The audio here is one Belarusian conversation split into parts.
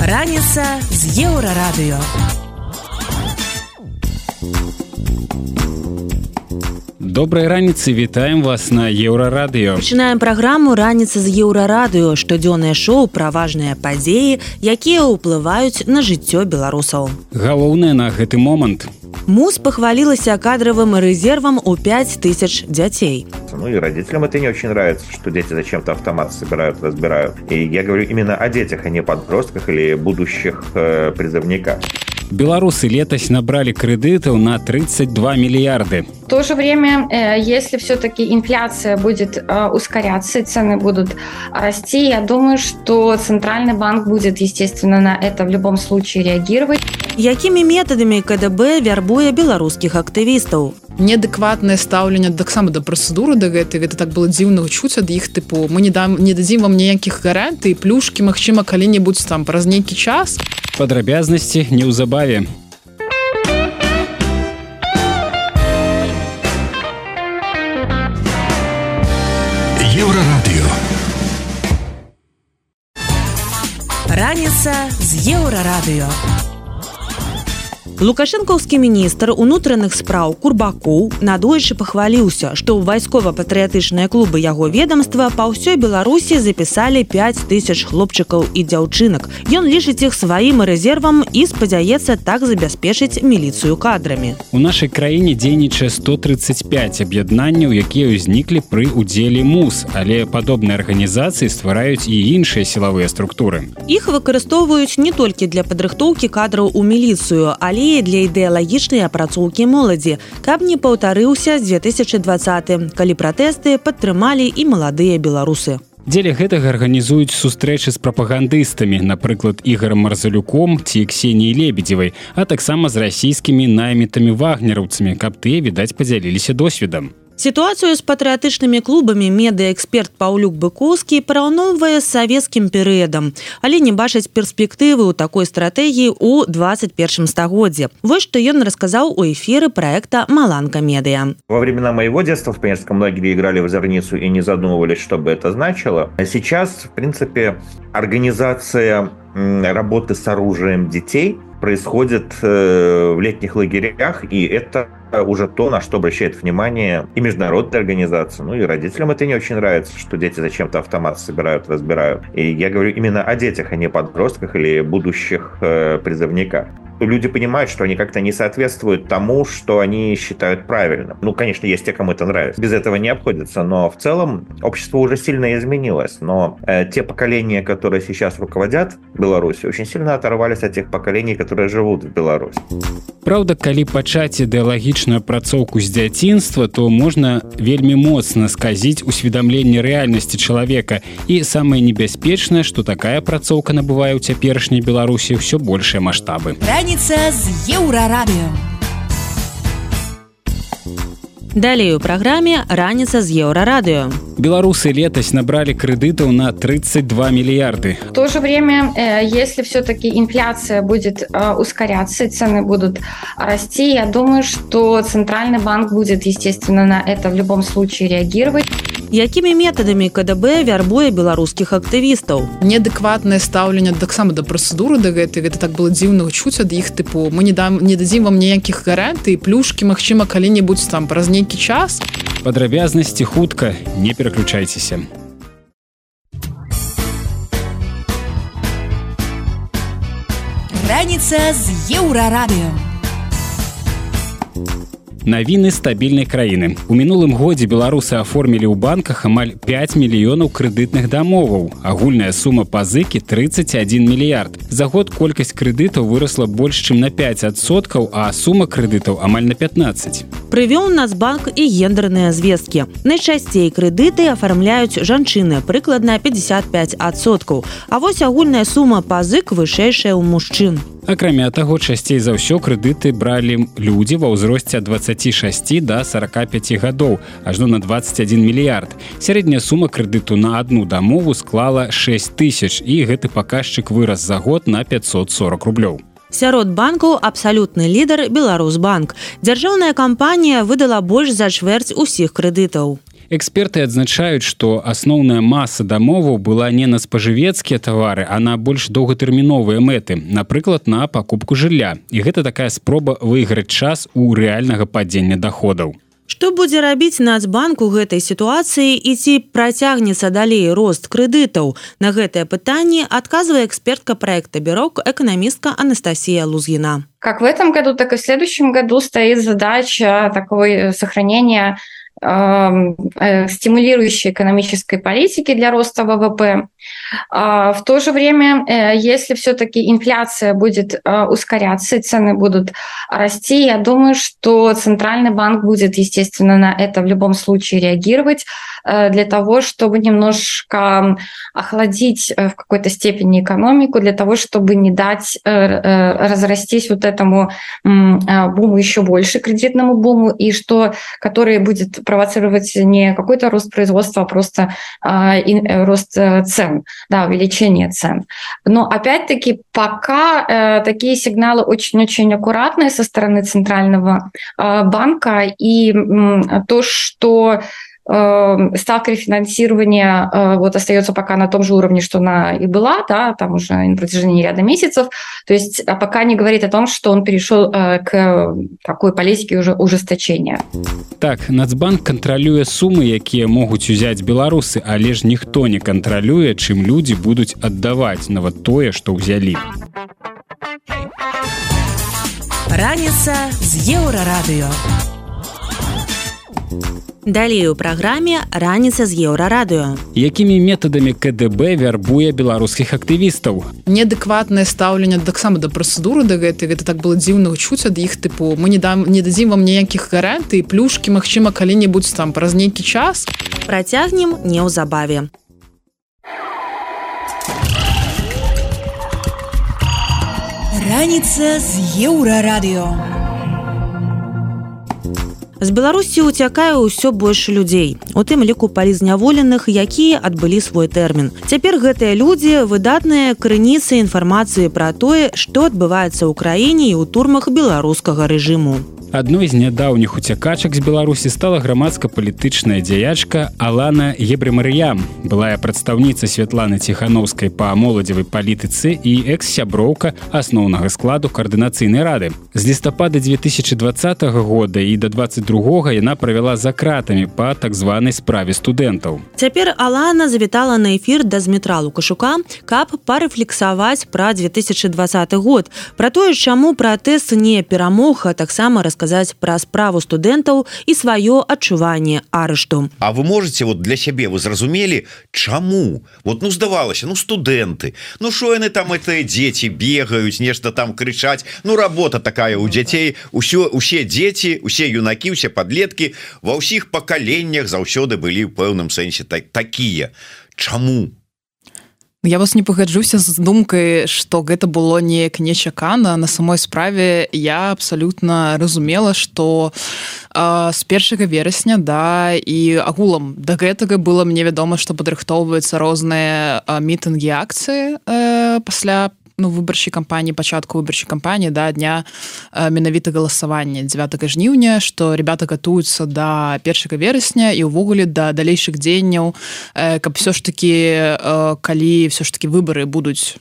Раніца з еўрарадыё. Добрай раніцы вітаем вас на еўрарадыё. Пачынаем праграму раніца з еўрарадыё, штодзённае шоу пра важныя падзеі, якія ўплываюць на жыццё беларусаў. Галоўнае на гэты момант. Мус пахвалілася кадровым резервом у 5 тысяч детей. Ну и родителям это не очень нравится, что дети зачем-то автомат собирают, разбирают. И я говорю именно о детях, а не подростках или будущих э, призывниках. Беларусы летась набрали кредитов на 32 миллиарды. В то же время, э, если все-таки инфляция будет э, ускоряться цены будут расти, я думаю, что Центральный банк будет, естественно, на это в любом случае реагировать. Якімі метадамі КДБ вярбуе беларускіх актывістаў? Неадэкватнае стаўленне таксама да працэдуры да гэтай гэта так было дзіўна чуць ад іх тыпу мы не дам не дадзім вам ніякіх гарантый плюшкі Мачыма калі-небудзь там праз нейкі час. Падрабязнасці неўзабаве. Еўрарадыё. Раніца з еўрарадыё. Лукашэнкаўскі міністр унутраных спраў курбакоў надойчы пахваліўся, што ў вайскова-патрыятычныя клубы яго ведомства па ўсёй беларусі запісалі 5 тысяч хлопчыкаў і дзяўчынак. Ён лічыць іх сваім рэзервам і спадзяецца так забяспечыць міліцыю кадрамі. У нашай краіне дзейнічае 135 аб'яднанняў, якія ўзніклі пры удзеле мус, але падобныя арганізацыі ствараюць і іншыя сілавыя структуры. Іх выкарыстоўваюць не толькі для падрыхтоўкі кадраў у міліцыю, але і для ідэалагічнай апрацоўкі моладзі, каб не паўтарыўся з 2020, калі пратэсты падтрымалі і маладыя беларусы. Дзеля гэтага арганізуюць сустрэчы з прапагандыстамі, напрыклад, ігорам марзалюком ці ксеніяй лебедзевай, а таксама з расійскімі наймітамі вагнераўцамі, каб тыя відаць падзяліліся досведам. Сітуацыю з патрыятычнымі клубамі медыаэксперт Паўлюк быкоўскі параўноўвае з савецкім перыядам, але не бачыць перспектывы ў такой стратэгіі ў 21 стагоддзе. Вось што ён расказаў у эфіры проекта Маланка медыа. Во времена моего детства в пионерском лагере играли в озорницу и не задумывались, что бы это значило. А сейчас, в принципе, организация работы с оружием детей происходит в летних лагерях, и это уже то, на что обращает внимание и международные организации. Ну и родителям это не очень нравится, что дети зачем-то автомат собирают, разбирают. И я говорю именно о детях, а не подростках или будущих призывниках люди понимают, что они как-то не соответствуют тому, что они считают правильным. Ну, конечно, есть те, кому это нравится. Без этого не обходится, но в целом общество уже сильно изменилось. Но э, те поколения, которые сейчас руководят Беларуси, очень сильно оторвались от тех поколений, которые живут в Беларуси. Праўда, калі пачаць ідэалагічную апрацоўку з дзяцінства, то можна вельмі моцна сказіць усведамленне рэальнасці чалавека. І самае небяспечнае, што такая апрацоўка набывае ў цяперашняй Беларусі ўсё большыя маштабы. Раніца з еўрарадыё. Далей у праграме раніца з еўрарадыё. Беларусы летась набрали кредитов на 32 миллиарды. В то же время, э, если все-таки инфляция будет э, ускоряться и цены будут расти, я думаю, что Центральный банк будет, естественно, на это в любом случае реагировать. Якімі метадамі КДБ вярбуе беларускіх актывістаў? неадэкватнае стаўленне таксама да працэдуры да гэтай гэта так было дзіўна чуць ад іх тыпу мы не дам не дадзім вам ніякіх гарантый плюшкі Мачыма калі-небудзь там праз нейкі час Падрабязнасці хутка не пераключайцеся. Раніца з еўрарадыё. Навіны стабільнай краіны. У мінулым годзе беларусы аформілі ў банках амаль 5 мільёнаў крэдытных дамоваў. Агульная сума пазыкі 31 мільярд. За год колькасць крэдытаў вырасла больш чым на 5соткаў, а сума крэдытаў амаль на 15. Прывёў нацбанк і гендерныя звесткі. Найчасцей крэдыты афармляюць жанчыны прыкладна 55соткаў. А вось агульная сума пазык вышэйшая ў мужчын. Акрамя таго, часцей за ўсё крэдыты бралі людзі ва ўзросце ад 26 до 45 гадоў, ажно на 21 мільярд. Сярэдняя сума крэдыту на адну дамову склала 6 тысяч і гэты паказчык вырас за год на 540 рублёў. Сярод банкаў абсалютны лідар Беларусбанк. Дзяржаўная кампанія выдала больш за чвэрць усіх крэдытаў. Эксперты адзначаюць што асноўная маса дамоваў была не на спажывецкія тавары а на больш доўгатэрміновыя мэты напрыклад на пакупку жылля і гэта такая спроба выйграць час у рэальнага падзення доходаў Што будзе рабіць нацбанк у гэтай сітуацыі і ці працягнецца далей рост крэдытаў? На гэтае пытанне адказвае экспертка проекта бюрок эканамістка Анастасія Лузгіна. Как в этом году, так и в следующем году стоит задача такой сохранения э, стимулирующей экономической политики для роста ВВП. А, в то же время, э, если все-таки инфляция будет э, ускоряться цены будут расти, я думаю, что Центральный банк будет, естественно, на это в любом случае реагировать э, для того, чтобы немножко охладить в какой-то степени экономику, для того, чтобы не дать разрастись вот этому буму еще больше, кредитному буму, и что, который будет провоцировать не какой-то рост производства, а просто рост цен да, увеличение цен. Но опять-таки пока э, такие сигналы очень-очень аккуратные со стороны Центрального э, банка, и э, то, что Эм, ставка рефинансирования э, вот остается пока на том же уровне, что она и была, да, там уже на протяжении ряда месяцев. То есть а пока не говорит о том, что он перешел э, к такой политике уже ужесточения. Так, Нацбанк контролюе суммы, якія могуць узяць беларусы, але ж ніхто не кантралюе, чым людзі будуць аддаваць нават тое, што ўзялі. Раніца з еўрарадыё. Далей у праграме раніца з еўрарадыё. Якімі метадамі КДБ вярбуе беларускіх актывістаў. Неадэкватнае стаўленне таксама да працэдуры да гэтай гэта так было дзіўна чуць ад іх тыпу мы не дам не дадзім вам ніякіх гарантый плюшкі Мачыма калі-небудзь там праз нейкі час працягнем неўзабаве. Раніца з еўрарадыё. З Беларусі ўцякае ўсё больш людзей. У тым ліку палізняволеных, якія адбылі свой тэрмін. Цяпер гэтыя людзі выдатныя крыніцы інфармацыі пра тое, што адбываецца ў краіне і ў турмах беларускага рэжыму адной з нядаўніх уцякачак з беларусі стала грамадска-палітычная дзяячка алана ебрымарыям былая прадстаўніца святланы ціхановскай па моладзевай палітыцы і экс-сяброўка асноўнага складу каардынацыйнай рады. З лістапада 2020 года і до 22 яна правяла за кратамі па так званай справе студэнтаў. Цяпер алана завітала на эфір да зметра лукашука каб парэфлексаваць пра 2020 год пра тое чаму пратэст не перамога таксама расказаць расказаць пра справу студэнтаў і сваё адчуванне арышту. А вы можете вот для сябе вы зразумелі чаму? Вот ну здавалася ну студэнты ну що яны там это дзеці бегаюць нешта там крычаць? Ну работа такая у дзяцей усё усе дзеці усе юнакі усе подлетки ва ўсіх пакаленнях заўсёды былі ў пэўным сэнсе так такія. Чаму я вас не пагаджуся з думкай что гэта было неяк нечакана на самой справе я абсолютно разумела что з першага верасня да і агулам да гэтага было мне вядома что падрыхтоўваюцца розныя мітынгі акцыі э, пасля ну выбарчай кампаніі пачатку выбарчай кампаніі да дня менавіта галасавання 9 жніўня что ребята гатуюцца до першага верасня і ўвогуле да далейшых дзеянняў каб все ж таки калі все ж таки выборы будуць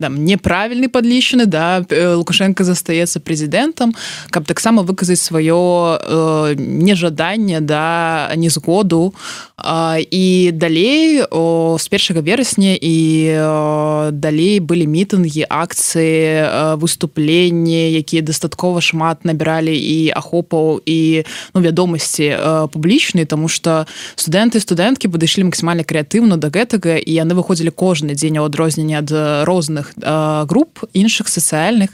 там неправільны подлічаны да. Э, лукашенко застаецца прэзідэнтам каб таксама выказаць сваё э, нежаданне да незгоду. Э, і далей о, з першага верасня і э, далей былі мітынгі акцыі э, выступленні якія дастаткова шмат набіралі і ахопаў і ну вядомасці э, публічнай тому что студэнты студэнткі падышлі максімальна крэатыўна да гэтага і яны выходзілі кожны дзень у адрозненне ад розных розных груп іншых сацыяльных.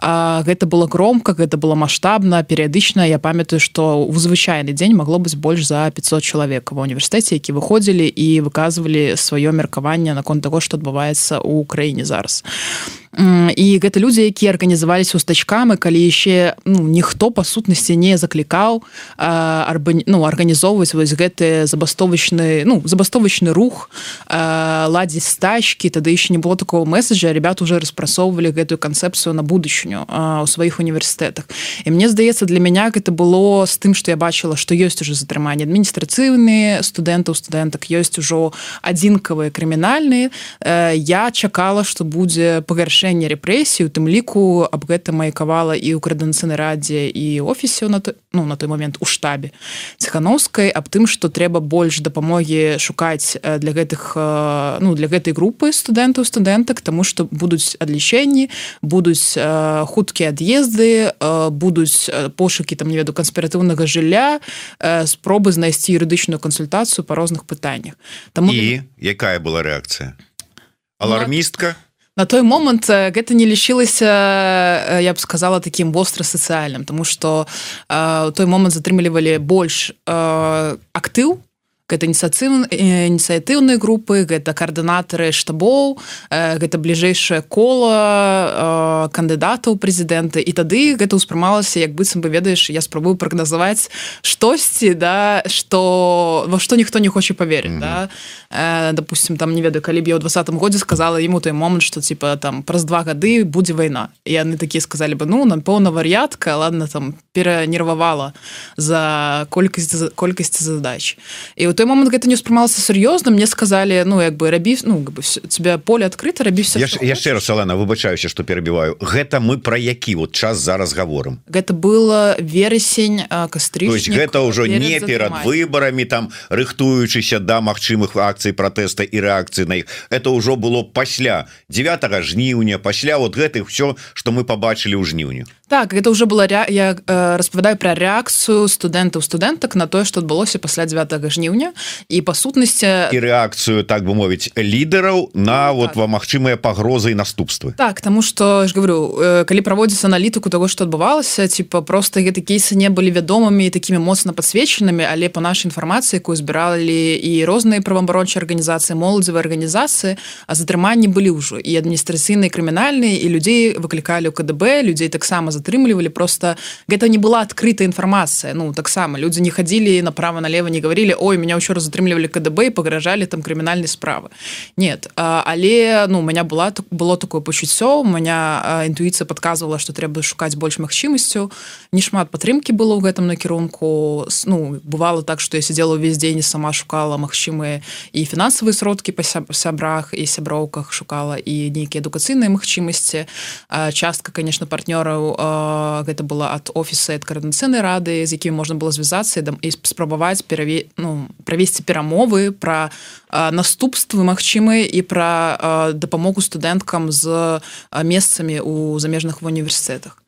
Гэта было громко гэта было маштабна перыядычна. Я памятаю что у звычайны дзень могло быць больш за 500 чалавек ва універсітэце які выходзілі і выказвалі сваё меркаванне наконт таго што адбываецца ў краіне зараз і гэта людзі якія арганізаваліся устачкамі калі яшчэ ну ніхто па сутнасці не заклікаў арба ну арганізоўваць вось гэты забастовачны ну забастовачны рух ладзіць стачки. Тады еще не было такого месседжа. Ребят уже распрасоўвалі гэтую канцэпцыю на будучыню у сваіх універсітэтах і мне здаецца для мяне гэта было з тым что я бачыла что ёсць уже затрыманне адміністрацыйныя студэнтаў студэнтак ёсць ужо адзінкавыя крымінальныя я чакала что будзе пагаршэнне павышэння рэпрэсій у тым ліку аб гэта маякавала і ў крэдэнцыйнай радзе і офісе на той ну на той момент у штабе ціхановскай аб тым што трэба больш дапамогі шукаць для гэтых ну для гэтай групы студэнтаў студэнтак тому што будуць адлічэнні будуць хуткія ад'езды будуць пошукі там не веду канспіратыўнага жылля спробы знайсці юрыдычную кансультацыю па розных пытаннях. Там і якая была рэакцыя? Алармістка на той момант гэта не лічылася я б сказала таким востра сацыяльным тому что у той момант затрымлівалі больш актыў гэта ініцыятыў ініцыятыўныя групы гэта каардынатары штабоў гэта бліжэйшае кола кандыдатаў прэзідэнта. І тады гэта ўспрымалася як быццам бы ведаеш я спрабую прагназаваць штосьці да что во што ніхто не хоча поверыць mm -hmm. да допустим там не ведаю калі б я ў двадцатым годзе сказала ему той момант что типа там праз два гады будзе вайна. І яны такія сказалі бы ну нам поўна вар'ятка ладно там перанервавала за колькасць колькасці задач і вот той момант гэта не ўспрымалася сур'ёзна мне сказали ну як бы рабі ну бы тебя поле адкрыта рабіся яшчэ раз Алена выбачаюся что перабіваю гэта мы про які? Вот час зараз гаворым гэта было верасень кастры гэта ўжо не перад выбарамі там рыхтуючыся да магчымых акцый пратэста і рэакцыі на іх это ўжо было пасля 9 жніўня пасля вот гэтых все что мы побачылі ў жніўню так это уже была ря... я э, распавядаю пра рэакцыю студэнтаў студэнтак на тое што адбылося пасля 9 жніўня і па сутнасці і рэакцыю так бы мовіць лідараў на ну, вот так. ва магчымыя пагрозы і наступствы так тому что ж говорю э, калі праводзіцца аналітыку того что адбывалася типа просто гэты кейсы не былі вядомымі такими моцна подсвечанымі але по нашай інфармацыі якую збіралі і розныя праваабарончыя арганізацыі моладзевыя арганізацыі а затрыманні былі ўжо і адміністрацыйныя крымінальныя і людзей выклікалі ў КДБ людзей таксама затрымлівалі просто гэта не была открытая інфармацыя ну таксама людзі не хадзілі направо налево не говорили ой меня раз затрымлівалі КДБ пагражалі там крымінальнай справы нет а, але ну у меня была было такое пачуццё у меня інтуіцыя подказывала что трэба шукаць больш магчымасцю не шмат падтрымки было ў гэтым накірунку ну бывало так что я сидела увесь дзень сама шукала магчымыя і фінансавыя сродкі па сябрах і сяброўках шукала і нейкія адукацыйныя магчымасці частка конечно партнёраў гэта была ад офіса ад каардынацыйнай рады з якімі можна было звязацца і спрабаваць пераве ну правесці перамовы пра наступствы магчымыя і пра дапамогу студэнткам з месцамі у замежных універсітэтах.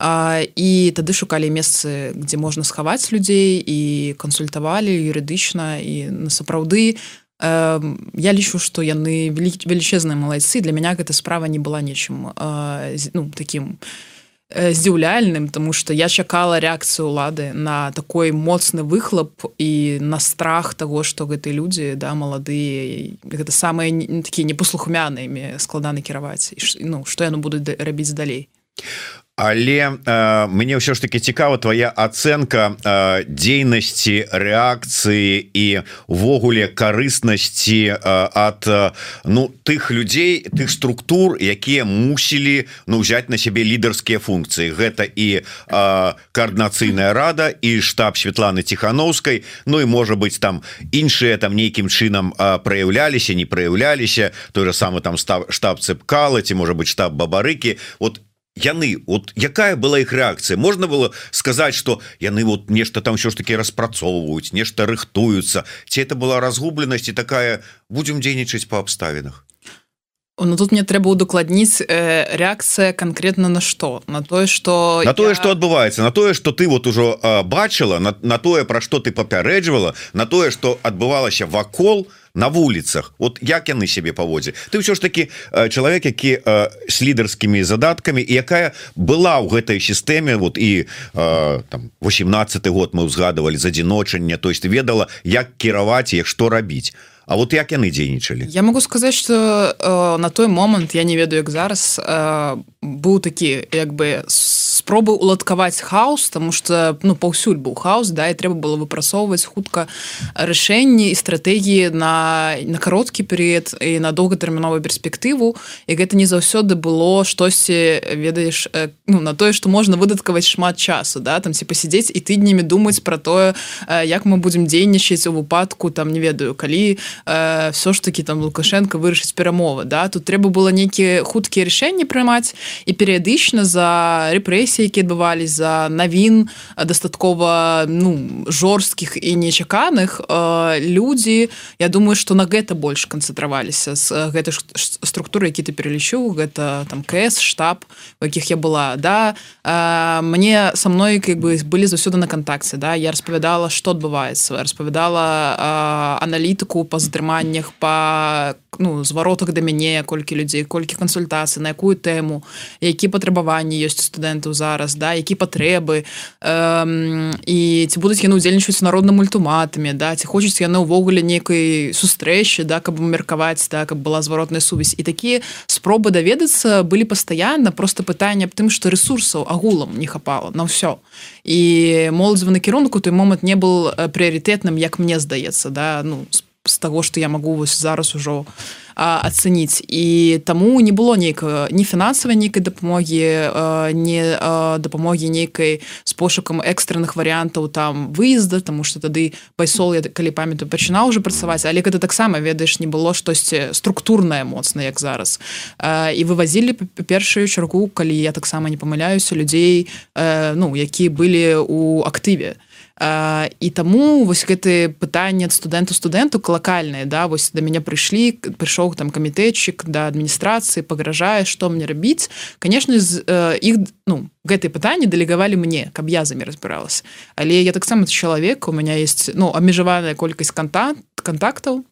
І тады шукалі месцы дзе можна схаваць людзей і кансультавалі юрыдычна і на сапраўды я лічу што яны велічэзныя малайцы для мяне гэта справа не была нечым ну таким не здзіўляльным тому что я чакала рэакцыю улады на такой моцны выхлоп і на страх того что гэтыя людзі да маладыя гэта самыя такія непослухмянымі складаны кіраваць ну что яно буду рабіць далей але э, мне ўсё ж таки цікава твоя ацэнка э, дзейнасці рэакцыі і увогуле карыснасці э, ад э, ну тых людзей тых структур якія мусілі ну взять на сябе лідарскія функцыі. Гэта і э, коаардынацыйная рада і штаб Светланы тихохановскай Ну і можа быть там іншыя там нейкім чынам э, праяўляліся не праяўляліся той же самы там став штаб цепкала ці можа быть штаб бабарыкі. Вот яны вот якая была их реакция можно было сказать что яны вот нешта там все ж таки распрацоўваюць нешта рыхтуются ці это была разгубленность и такая будем дзейнічаць по абставінах Ну тут мне трэба удакладніць э, реакцыя конкретно на что на тое что на тое я... что адбываецца на тое что ты вот ужо э, бачыла на, на тое про что ты папярэджвала на тое что адбывалася вакол на вуліцах вот як яны себе паводзе ты ўсё ж таки э, чалавек які э, с лідарскімі задаткамі і якая была ў гэтай сістэме вот і э, там 18 год мы ўзгадывалі з адзіночання то есть ведала як кіраваць іх што рабіць А вот як яны дзейнічалі? Я могу сказаць что э, на той момант я не ведаю як зараз э, быў такі як бы спробы уладкаваць хаос тому что ну паўсюль быў хаос да і трэба было выпрасоўваць хутка рашэнні і стратэгіі на на кароткі перыяд і на доўгатэрміновую перспектыву. І гэта не заўсёды было штосьці ведаеш э, ну на тое что можна выдаткаваць шмат часу да там ці пасядзець і тыднямі думаць про тое э, як мы будзем дзейнічаць у выпадку там не ведаю калі э, все ж таки там лукашенко вырашыць перамовы да? Тут трэба было нейкія хуткія рашэнні прымаць і перыядычна за рэпрэсіі які адбывались за навін дастаткова ну жорсткіх і нечаканых э, людзі Я думаю что на гэта больш канцэнтраваліся з гэтай структуры які ты пералічу гэта там кс штаб у якіх я была да? Э, мне со мной как бы былі заўсёды на кантакце да? Я распавядала что адбываецца распавядала э, аналітыку па затрыманнях па ну зваротах да мяне колькі людзей колькі кансультацый на якую тэму які патрабаванні ёсць студэнтаў зараз да які патрэбы. Эм, і ці будуць яны удзельнічаюць народным ультыматамі да ці хочуць яны ўвогуле нейкай сустрэчы да каб меркаваць так каб была зваротная сувязь. І такія спробы даведацца былі пастаянна просто пытанне аб тым што ресурсаў агулам не хапала на ўсё. І моладзевы накірунку той момант не был прыярытэтным як мне здаецца да ну с з таго што я магу вось зараз ужо ацэніць і таму не было нейкага не фінансавай нейкай дапамогі не дапамогі нейкай з пошукам экстранных варыянтаў там выезда тому что тады пайсол я калі памятаю пачынаў уже працаваць але гэта таксама ведаеш не было штосьці структурнае моцна як зараз. І вывозілі першую чаргу калі я таксама не памыляюся людзей ну якія былі у актыве то і таму вось гэты пытанне ад студэнту студэнту лакальныя да вось да мяне прыйшлі прыйшоў там камітэтчык да адміністрацыі пагражае што мне рабіць конечно з іх ну гэтые пытанні дэлегавалі мне каб я за імі разбіралась але я таксама чалавек у меня есть ну абмежаваная колькасць кантакт контактаў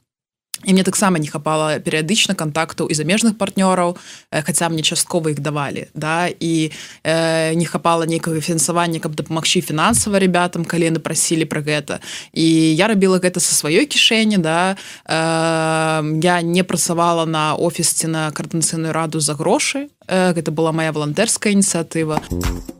і мне таксама не хапала перыядычна контактаў і замежных партнёраў хаця мне часткова іх давалі да і э, не хапала нейкага фінансавання каб дапамагчы фінансава ребятам калі яны прасілі про гэта і я рабіла гэта са сваёй кішэні да э, я не працавала на офісці на каардынацыйную раду за грошы гэта была моя волонтерская ініцыятыва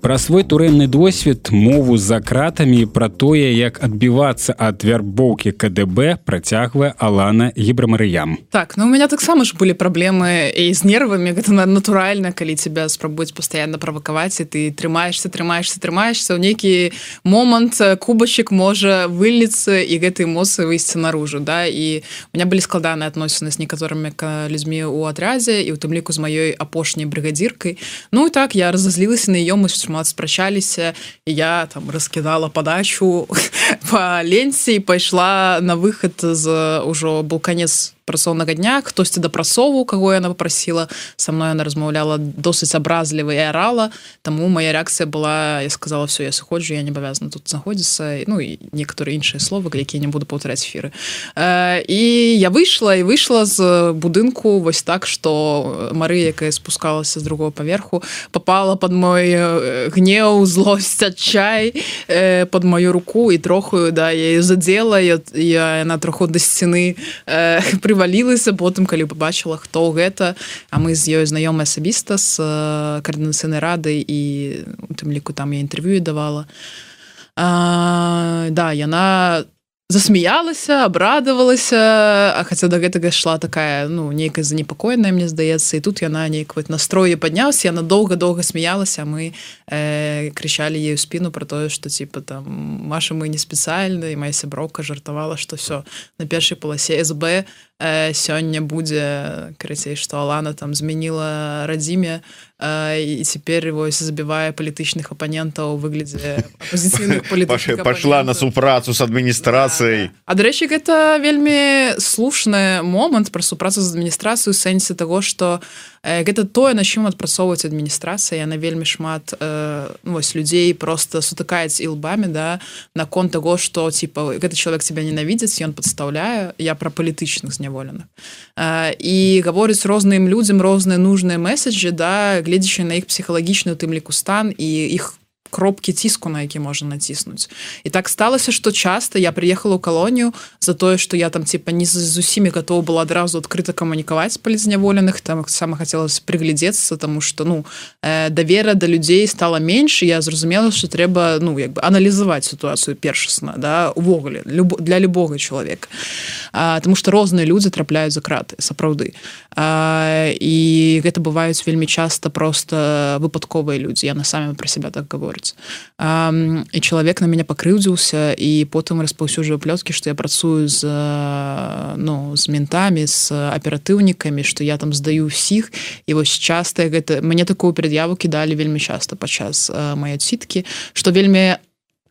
про свой турэмны досвед мову за кратамі про тое як адбівацца ад вярбоўкі КДБ працягвае алана гібрамарыям так ну у меня таксама ж былі праблемы і з нервамі гэта натуральна калі тебя спрабуюць постоянно правакаваць і ты трымаешься трымаешься трымаешься ў нейкі момант кубачек можа выліцца і гэтай моцы выйсці наружу да. І у меня былі складаныя адносіны з некаторымі людзьмі ў атрядзе і у тым ліку з маёй апошняй бригадзіркай Ну і так я разазлілася на ее мы шмат спрачаліся я там раскідала подачу по ленці пайшла на выход з ужо был конец працоўнага дня. Хтосьці дапрасову кого яна попросила со мной она размаўляла досыць абразліва і арала таму моя реакцыя была я сказала все я сыходжу я не абавязана тут знаходзіцца ну і некаторыя іншыя словы які не буду паўтараць эфиры. І я выйшла і выйшла з будынку вось так что Мары якая спускалася з другого паверху попала под мой гнеў злосць адчай под мою руку і трохую да я задзела я яна троху да сцены при прывалілася потым калі побачыла хто гэта а мы з ёй знаёмы асабіста з каардынацыйнай рады і у тым ліку там я інтэрв'ю давала. А, да яна засмяялася абрадавалася а хаця до гэтага шла такая ну нейкая занепакоеная мне здаецца і тут яна нейк вот настроі падняўся яна доўга-доўга смяялася мы э, крычалі у спіну про тое что типа там Маша мы не спецыяльна і моя сяброўка жартавала что все на першай паласе СБ э, сёння будзе карацей что Алана там змяніла радзіме і цяпер вось забівае палітычных апанентаў выглядзе пашла на супрацу з адміністрацыяй А дарэчы гэта вельмі слушны момант пра супрацу з адміністрацыю сэнсе того что гэта тое на чым адпрацоўваць адміністрацыя яна вельмі шмат э, ну, вось людзей просто сутыкаюць і лбамі да наконт того что типа гэты чалавек тебя ненавідзець ён подстаўляе я пра палітычных зняволеных і гаворыць розным людзям розныя нужныя месседжы да гледзячы на іх псіхалагічную тым ліку стан і іх кропкі ціску на які можна націснуць і так сталася что часто я приехала ў калонію за тое что я там типа не з усімі готова была адразу открыта камунікаваць палізняволеных там сама хотелось приглядзецца тому что ну э, давера до да людзей стала менш я зразумела что трэба ну як бы аналізаваць сітуацыю першасна да увогуле люб для любога чалавека тому что розныя людзі трапляюць за краты сапраўды. І гэта бываюць вельмі часто просто выпадковыя людзі яны самі про себя так гавораць і чалавек на мяне пакрыўдзіўся і потым распаўсюджваю плёткі што я працую з ну з ментамі з аператыўнікамі што я там здаю ўсіх. І вось часта гэта мне такую перад'яву кідалі вельмі часто падчас мае сіткі што вельмі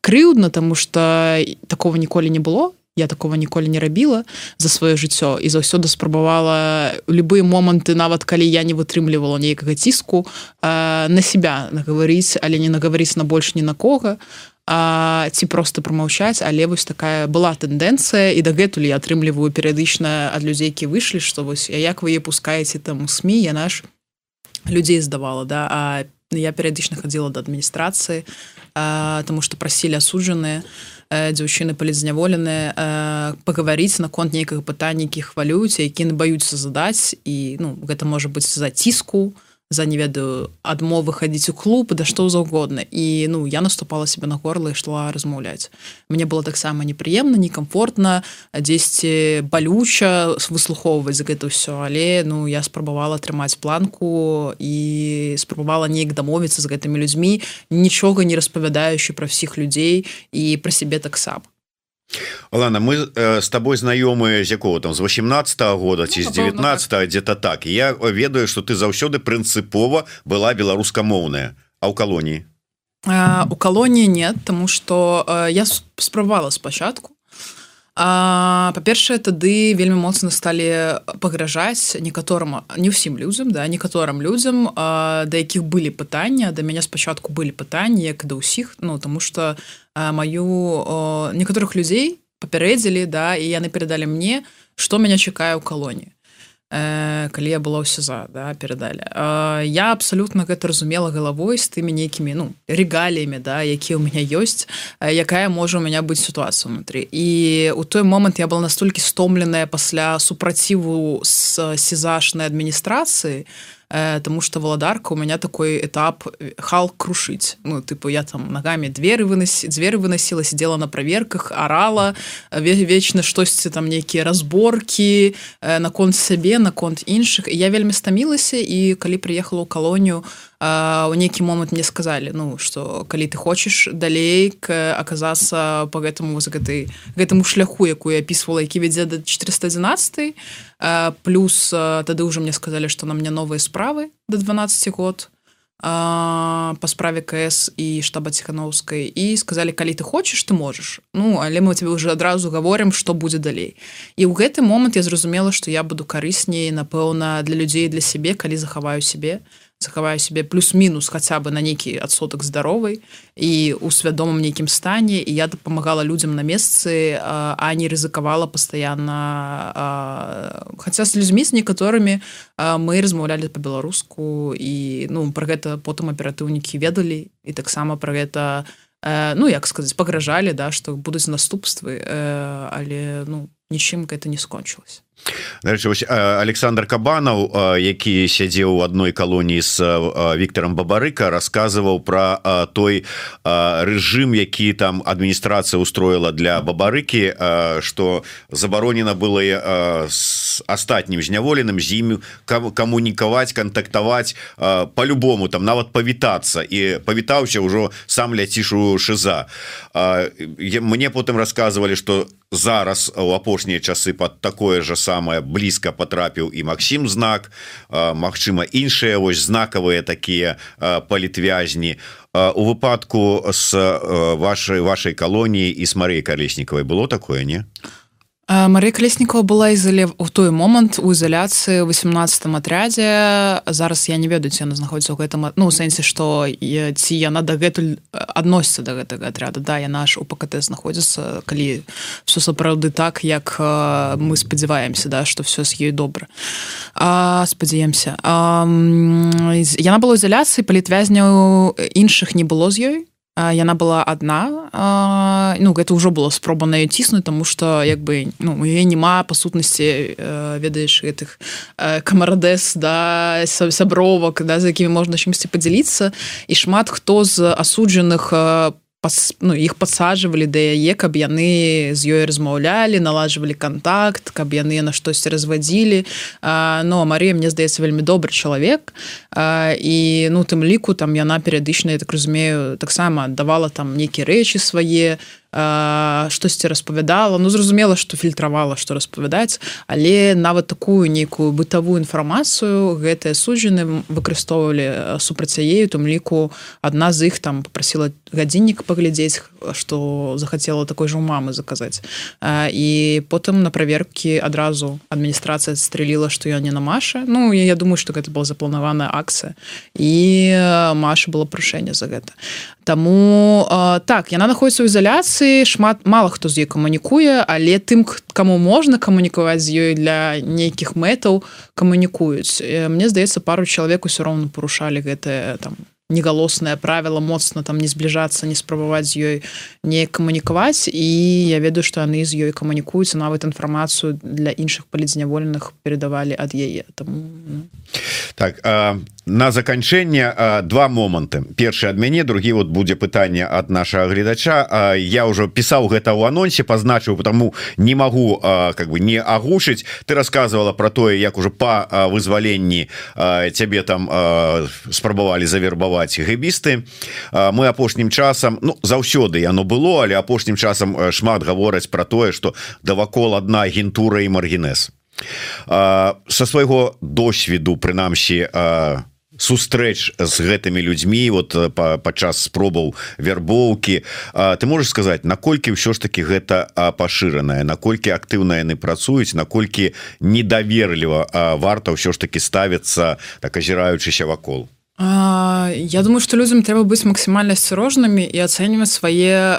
крыўдна тому что такого ніколі не было я такого ніколі не рабіла за сваё жыццё і заўсёды спрабавала любыя моманты нават калі я не вытрымлівала нейкага ціску э, на себя нагаварыць але не нагаварыць на больш ні на кого а, ці просто промаўчаць але вось такая была тэндэнцыя і дагэтуль я атрымліваю перыядычна ад людзей які выйшлі што вось а як вы пускаеце там сМ я наш людзей здавала да а я перыядычна хадзіла да адміністрацыі тому что прасілі асуджаныя. Э, дзяўчыны палізняволеныя э, пагаварыць наконт нейкага пытання які хвалююць які баюцца задаць і ну гэта можа быць за ціску за не ведаю адмовы хадзіць у клуб да што заўгодна і ну я наступала себе на горло ішла размаўляць мне было таксама непрыемна некомфортна дзесьці балюча выслухоўваць за гэта ўсё але ну я спрабавала атрымаць планку і спрабавала неяк дамовіцца з гэтымі людзьмі нічога не распавядаючы пра ўсіх людзей і пра сябе таксама Лана мы э, с тобой знаёмыя з якого там з 18 -го года ці з 19 так. где-то так. Я ведаю что ты заўсёды прынцыпова была беларускамоўная. А ў калоніі? У калоніі нет тому что я спрабавала спачатку па-першае тады вельмі моцна сталі пагражаць некаторым не ўсім людзям да некаторым людзям да якіх былі пытання да мяне спачатку былі пытанні як да ўсіх ну тому что маю некаторых людзей папярэдзілі да і яны перадалі мне што мяне чакае ў калоніі калі я была ў сеза да, перадалі э, я абсалютна гэта разумела галавой з тымі нейкімі ну регаліямі да якія ў меня ёсць э, якая можа у меня быць сітуацыя унутры і у той момант я была настолькі стомленая пасля супраціву з сезашнай адміністрацыі то э, тому что валадарка у меня такой этап э, хал крушить. Ну тыпу я там ногами двери выносить дзверы выносила сидела на проверках орала вечна штосьці там нейкіе разборки э, наконт сябе наконт іншых я вельмі стамілася і калі приехала ў калонію у нейкі момант мне сказали ну что калі ты хочешь далей оказаться по гэтаму за гэтай гэтаму шляху якую опісвала які вядзе до 411 плюс тады уже мне сказали что на мне новыя справы до 12 год по справе кс і штаба ціхановскай і сказали калі ты хочешь ты можешь ну але мы тебе уже адразу говорим что будзе далей. І ў гэты момант я зразумела что я буду карысней напэўна для людзей для сябе калі захаваю себе то захаваю себе плюс-мінус хаця бы на нейкі адсотак здаровай і у свядомым нейкім стане і я дапамагала людзям на месцы а не рызыкавала пастаянна хаця з людзьмі з некаторымі мы размаўлялі по-беларуску і ну про гэта потым аператыўнікі ведалі і таксама про гэта ну як сказаць пагражалі да што будуць наступствы але ну нічым гэта не скончылось Дарэчы, вось, Александр кабанаў які сядзеў у адной калоніі з Віктором бабарыка рассказываў про той рэжым які там адміністрацыя устроіла для бабарыкі что забаронена было с астатнім зняволеным з імі камунікаваць кантактаваць по-любому там нават павітацца. І павітаўся ўжо сам ляцішу шиза мне потым рассказывалі что зараз у апошнія часы под такое же самое блізка потрапіў і Макссім знак. Мачыма іншыя вось знакавыя такія палітвязні. У выпадку с вашай вашай калоніі і с Марыяй калеснікавай было такое не? а Марыя Калеснікова была ізале у той момант у ізаляцыі 18 атрядзе зараз я не ведаю яна знаходіцца ў гэтым ну сэнсе што ці яна дагэтуль адносіцца да гэтага атряда да я наш у ПКТ знаходзіцца калі все сапраўды так як мы спадзяваемся да што все з ёй добра спадзяемся яна была ізаляцыі палітвязняў іншых не было з ёй яна была одна. Ну гэта ўжо было спроба на ціснуць тому что як бы ну яе няма па сутнасці ведаеш гэтых камарадэс да сябровак да за якімі можна чымсьці подзяліцца і шмат хто з асуджаных по пас, ну, іх падсаджвалі да яе каб яны з ёй размаўлялі налажвалі контакт каб яны на штосьці развадзілі. Но Марія мне здаецца вельмі добры чалавек. А, і ну тым ліку там яна перыядычна так разумею таксама аддавала там нейкія рэчы свае штосьці распавядала ну зразумела что фільтравала что распавядаць але нават такую нейкую бытавую інфармацыю гэтыя суджаны выкарыстоўвалі супраць яею там ліку адна з іх там попросила гадзіннік паглядзець что захацела такой же у мамы заказаць і потым на праверкі адразу адміністрацыя стрэліла что я не на маша ну я думаю что гэта была запланаваная акцыя і маша было прашэнне за гэта Таму так яна находіцца ў ізаляцыі шмат мало хто з ёй камунікуе але тым кому можна камунікаваць з ёй для нейкіх мэтаў камунікуюць. Мне здаецца пару чалавек усё роўна парушалі гэтае там негалоснае правіла моцна там не збліжацца не спрабаваць з ёй не камунікаваць. І я ведаю што яны з ёй камунікуюцца нават інфармацыю для іншых палідзняволеных перадавалі ад яе. Там ну. так а на заканчэнне два моманты. Першы ад мяне другі вот будзе пытанне ад нашага гледача. Я ўжо пісаў гэта ў анонсе пазначыў потому не магу как бы не агушыць ты рассказывала про тое як уже по вызваленні цябе там спрабавалі завербаваць гэбісты. Мы апошнім часам Ну заўсёды яно было але апошнім часам шмат гавораць про тое что давакол одна агентура і маргінес со свайго досведу прынамсі а сустрэч з гэтымі людзьмі вот падчас спробаў вярбоўкі ты можешь сказать наколькі ўсё ж таки гэта пашыраная наколькі актыўна яны працуюць? Наколькі недаверліва варта ўсё ж таки ставіцца так азіраючыся вакол? Я думаю что людям трэба быць максімальна асцярожнымі і ацэньваць свае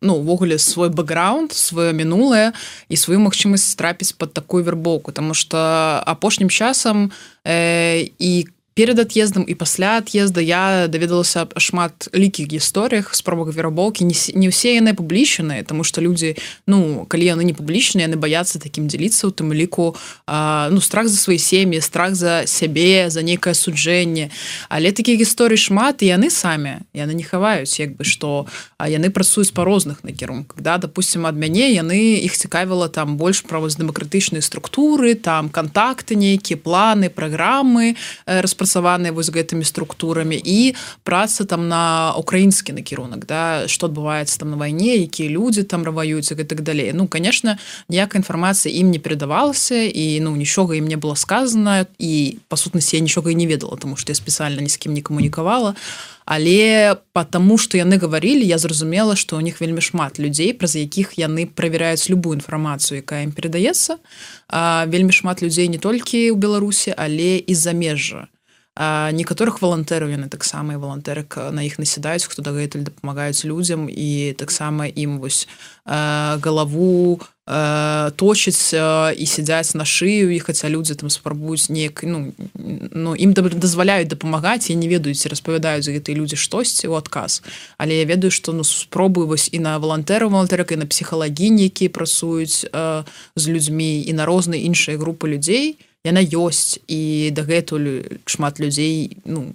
ну увогуле свой бэкграунд сваё мінулае і сваю магчымасць трапіць под такую вербоўку. Тому что апошнім часам э, і перед отъездом і пасля отъезда я даведалася шмат лікіх гісторыях спробах верабоўкі не, ўсе яны публічаныя тому что люди ну калі яны не публічныя яны баяцца таким дзеліцца у тым ліку а, ну страх за свои сем'і страх за сябе за нейкае суджэнне але такія гісторыі шмат і яны самі яны не хаваюць як бы что яны працуюць па розных накірунках. Да допустим ад мяне яны іх цікавіла там больш правоздэмакратычныя структуры там контакты нейкія планы праграмы распра працаваныя вось гэтымі структурамі і праца там на украінскі накірунак да што адбываецца там на вайне якія людзі там раваюць і так далей. Ну конечно ніякай інфармацыі ім не перадавалася і ну нічога ім не было сказано і па сутнасці я нічога не ведала тому что я спецыяльна ні з кім не камунікавала. Але потому что яны гаварілі я зразумела что у них вельмі шмат людзей праз якіх яны правяраюць любую інфармацыю якая ім перадаецца. Вельмі шмат людзей не толькі ў беларусі але і замежжа некаторых валантэраў яны таксама і валантэрак на іх насядаюць хто дагэтуль дапамагаюць людзям і таксама ім вось галаву точыць і сядзяць на шыю і хаця людзі там спрабуюць неяк ну ну ім дазваляюць дапамагаць я не ведаюць распавядаюць гэтыя людзі штосьці ў адказ але я ведаю што ну спробую вось і на валантэру валантэрак і на псіхалагіні якія працуюць з людзьмі і на розныя іншыя групы людзей яна ёсць і дагэтуль шмат людзей ну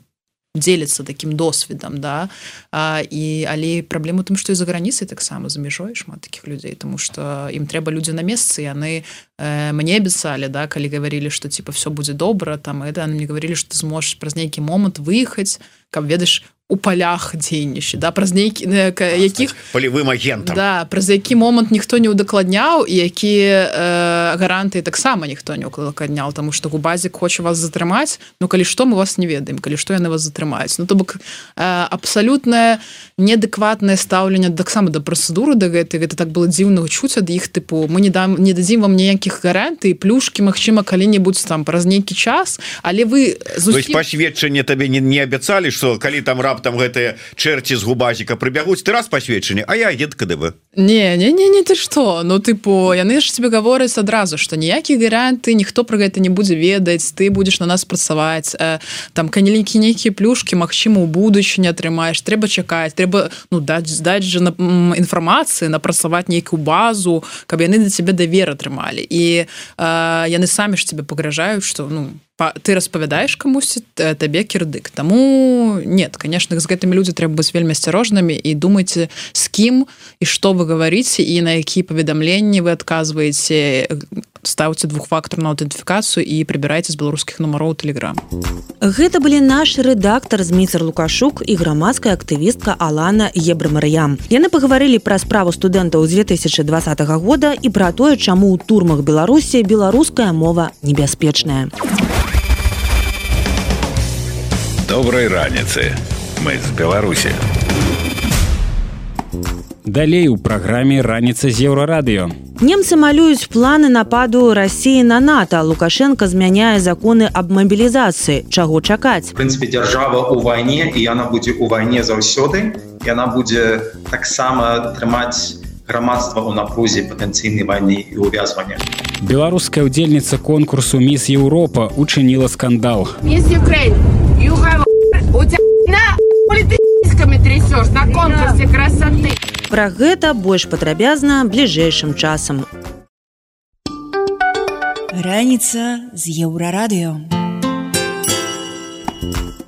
дзеляцца таким досведам да. А, і але праблему тым што і за граніцай таксама за мяжой шмат таких людзей тому что ім трэба людзі на месцы яны э, мне абяцалі да калі гаварілі что типа все будзе добра там это мне говорили что ты зможешь праз нейкі момант выехаць каб ведаеш у палях дзейнішчы да праз нейкі якіх полевым агентам. Да праз які момант ніхто не удакладняў і якія э, гаранты таксама ніхто не укладнял тому что губазік хоча вас затрымаць Ну калі што мы вас не ведаем калі што яны вас затрымаюць Ну то бок э, абсалютнае неадэкватнае стаўленне таксама да працэдуры да гэтай гэта так было дзіўна чуць ад іх тыпу мы не дам не дадзім вам ніякіх гаранты плюшки Мачыма калі-небудзь там праз нейкі час але вы зусім... пасведчанне табе не, не абяцалі что калі там раптам гэтыя чэрці з губазіка прыбягуць ты раз пасведчанне А я ед КДБ. Не не не не ты что ну тыпу яны ж тебе гавораць адразу что ніякіх гаранты ніхто про гэта не будзе ведаць ты будешь на нас працаваць э, там канеленькі нейкія плюшки Мачыма у будучыні атрымаеш трэба чакаць трэба ну даць здаць же на інфармацыі напрацаваць нейкую базу каб яны да цябе давер атрымалі і э, яны самі ж тебе пагражаюць что ну ты распавядаеш камусьці табе кірдык Таму нет. Конечно з гэтымі людзі трэба быць вельмі асцярожнымі і думайце з кім і што вы гаварыце і на якія паведамленні вы адказваеце ставце двухфактарную аўтэнтыфікацыю і прыбірайце з беларускіх нумароў телеграм Гэта былі наш рэдактор зміцер лукашук і грамадская актывістка Алана ебрамарыям. Яны пагаварылі пра справу студэнтаў 2020 года і пра тое чаму ў турмах беларусі беларуская мова небяспечная а доброй раніцы мы з беларусі далей у праграме раніца з еўрарадыё немцы малююць планы нападу рассіі на нато. Лукашенко змяняе законы аб мабілізацыі чаго чакаць прынпе дзяржава у вайне і яна будзе ў вайне заўсёды яна будзе таксама трымаць грамадства ў напрузе патэнцыйнай вайны і увязвання беларуская удзельніца конкурсу міс Еўропа учыніла скандал трясешь на конкурсе красоты. Пра гэта больш падрабязна бліжэйшым часам. Раніца з еўрарадыё.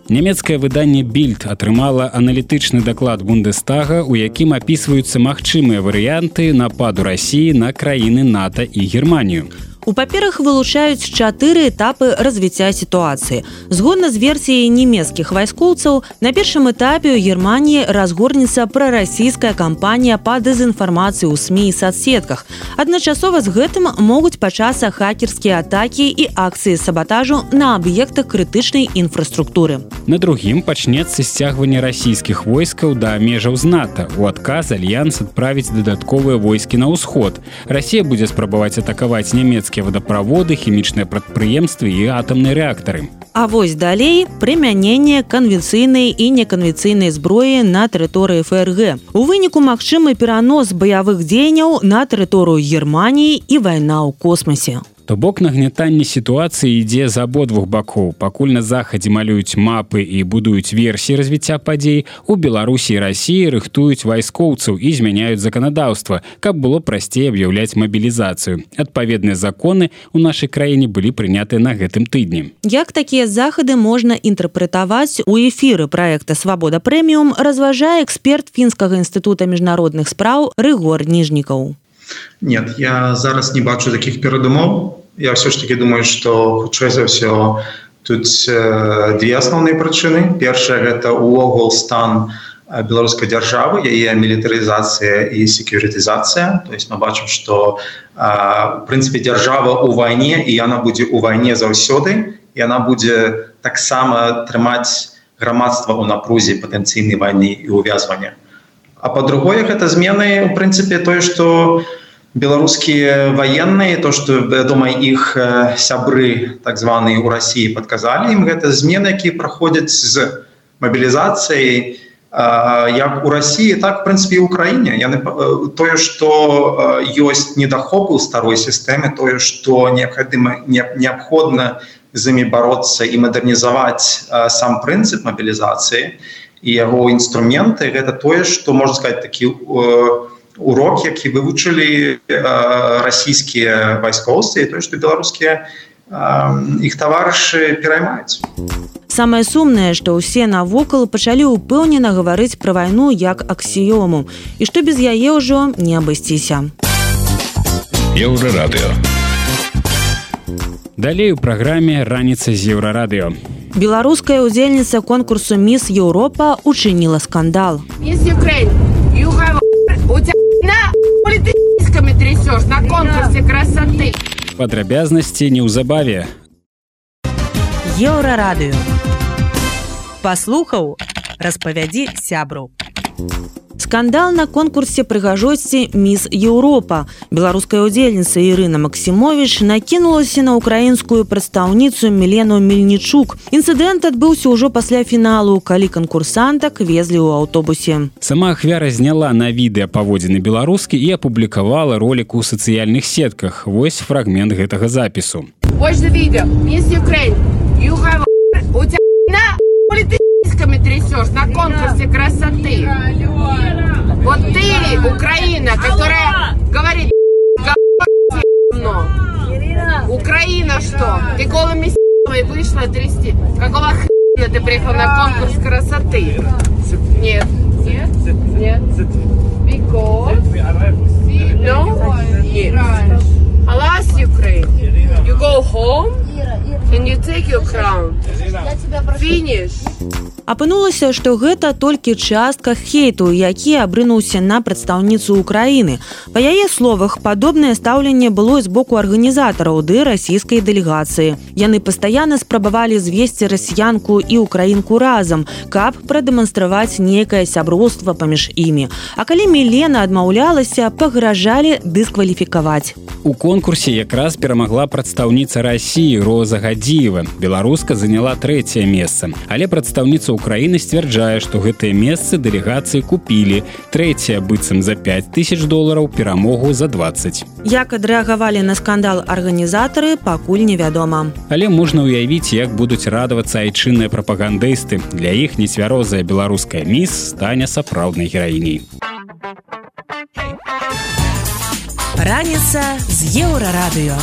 Нямецкае выданне більд атрымала аналітычны даклад бундестага у якім апісваюцца магчымыя варыянты нападу рассіі на краіны нато і германію у паперах вылучаюць чатыры этапы развіцця сітуацыі. Згодна з версіяй нямецкіх вайскоўцаў, на першым этапе ў Геррманіі разгорнецца прарасійская кампанія па дэзінфармацыі ў сМ і соцсетках. Адначасова з гэтым могуць пачацца хакерскія атакі і акцыі сабатажу на аб'ектах крытычнай інфраструктуры. На другім пачнецца сцягванне расійскіх войскаў да межаў зната. У адказ альянс адправіць дадатковыя войскі на ўсход. Расія будзе спрабаваць атакаваць нямецкі нямецкія водаправоды хімічныя прадпрыемствы і атамныя рэактары. А вось далей прымяненне канвенцыйнай і неканвенцыйнай зброі на тэрыторыі фрг. У выніку магчымы перанос баявых дзеянняў на тэрыторыю германії і вайна ў космосе То бок нагнятанне сітуацыі ідзе з абодвух бакоў. Пакуль на захадзе малююць мапы і будуюць версіі развіцця падзей, у Беларусі і рассіі рыхтуюць вайскоўцаў і змяняюць заканадаўства, каб было прасцей аб'яўляць мабілізацыю. Адпаведныя законы ў нашай краіне былі прыняты на гэтым тыдні. Як такія захады можна інтэрпрэтаваць у эфіры праекта свабода прэміум разважае эксперт фінскага інстытута міжнародных спраў рыгор ніжнікаў. Нет, я зараз не бачу таких перадумоў. Я все ж таки думаю, что хутчэй за ўсё тут э, две асноўныя прычыны. Першая гэта увогул стан э, беларускай дзяржавы, яе мілітарызацыя і секюрытызацыя. То есть мы бачым, што в прынцыпе дзяржава ў вайне і яна будзе ў вайне заўсёды і она будзе таксама трымаць грамадства ў напрузе патэнцыйнай вайны і увязвання. А по-другое гэта змены у прынцыпе тое, што, беларускія военные то что вядома іх сябры так званые у России подказали им гэта змены які проходят з мобілізацыяй як у России так в принципе Украине. Яны тое что ёсць недахопы у старой сістэме тое что необходимо неабходна з імі бороться і мадэрнізаваць сам прынцып мобілізацыі і яго інструменты гэта тое что можно сказать такі у урок які вывучылі э, расійскія вайскоўцы і тое што беларускія іх таварышы пераймаюць. Самае сумнае што ўсе навокал пачалі ўпэўнена гаварыць пра вайну як аксіёму. І што без яе ўжо не абысціся. Еўрарадыё. Далей у праграме раніца з еўрарадыё беларуская удзельніца конкурсу міс Еўропа учыніла скандал политическими трясешь на конкурсе красоты. Падрабязнасці неўзабаве. Еўрарадыё. Паслухаў, распавядзі сябру. Скандал на конкурсе прыгажосці мисс Еўропа беларуская удзельніца Ірына Масімович накінулася на украінскую прадстаўніцу мілену мельнічук. Інцыдэнт адбыўся ўжо пасля фіналу калі канкурсантак везлі ў аўтобусе. Сама ахвяра зняла на відэа паводзіны беларускі і апублікавала ролик у сацыяльных сетках. Вось фрагмент гэтага запісу. Watch the video. Miss Ukraine, you have. У тебя сиськами трясешь на конкурсе красоты. Вот ты, Украина, которая говорит говно. Украина что? Ты голыми сиськами вышла трясти. Какого хрена ты приехал на конкурс красоты? Нет. Нет? Нет. Because? No? Yes. Alas, Ukraine. You go home and you take your crown. Finish. апынулася што гэта толькі частка хейту які абрынуўся на прадстаўніцу ўкраіны па яе словах падобнае стаўленне было з боку арганізатараў ды расійскай дэлегацыі яны пастаянна спрабавалі звесці расіянку і украінку разам каб прадэманстраваць некае сяброўства паміж імі а калі мілена адмаўлялася пагражалі дыскваліфікаваць у конкурсе якраз перамагла прадстаўніца рассіі роза гадзіева беларуска заняла трэцяе месца але прадстаўніца Украіны сцвярджае, што гэтыя месцы дэлегацыі купілі. Трэцяе быццам за 5000 долараў перамогу за 20. Як адрэагавалі на скандал арганізатары, пакуль невядома. Але можна ўявіць, як будуць радавацца айчынныя прапагандысты. Для іх нецвярозая беларуская міс стане сапраўднай гераіней. Раніца з еўрарадыё.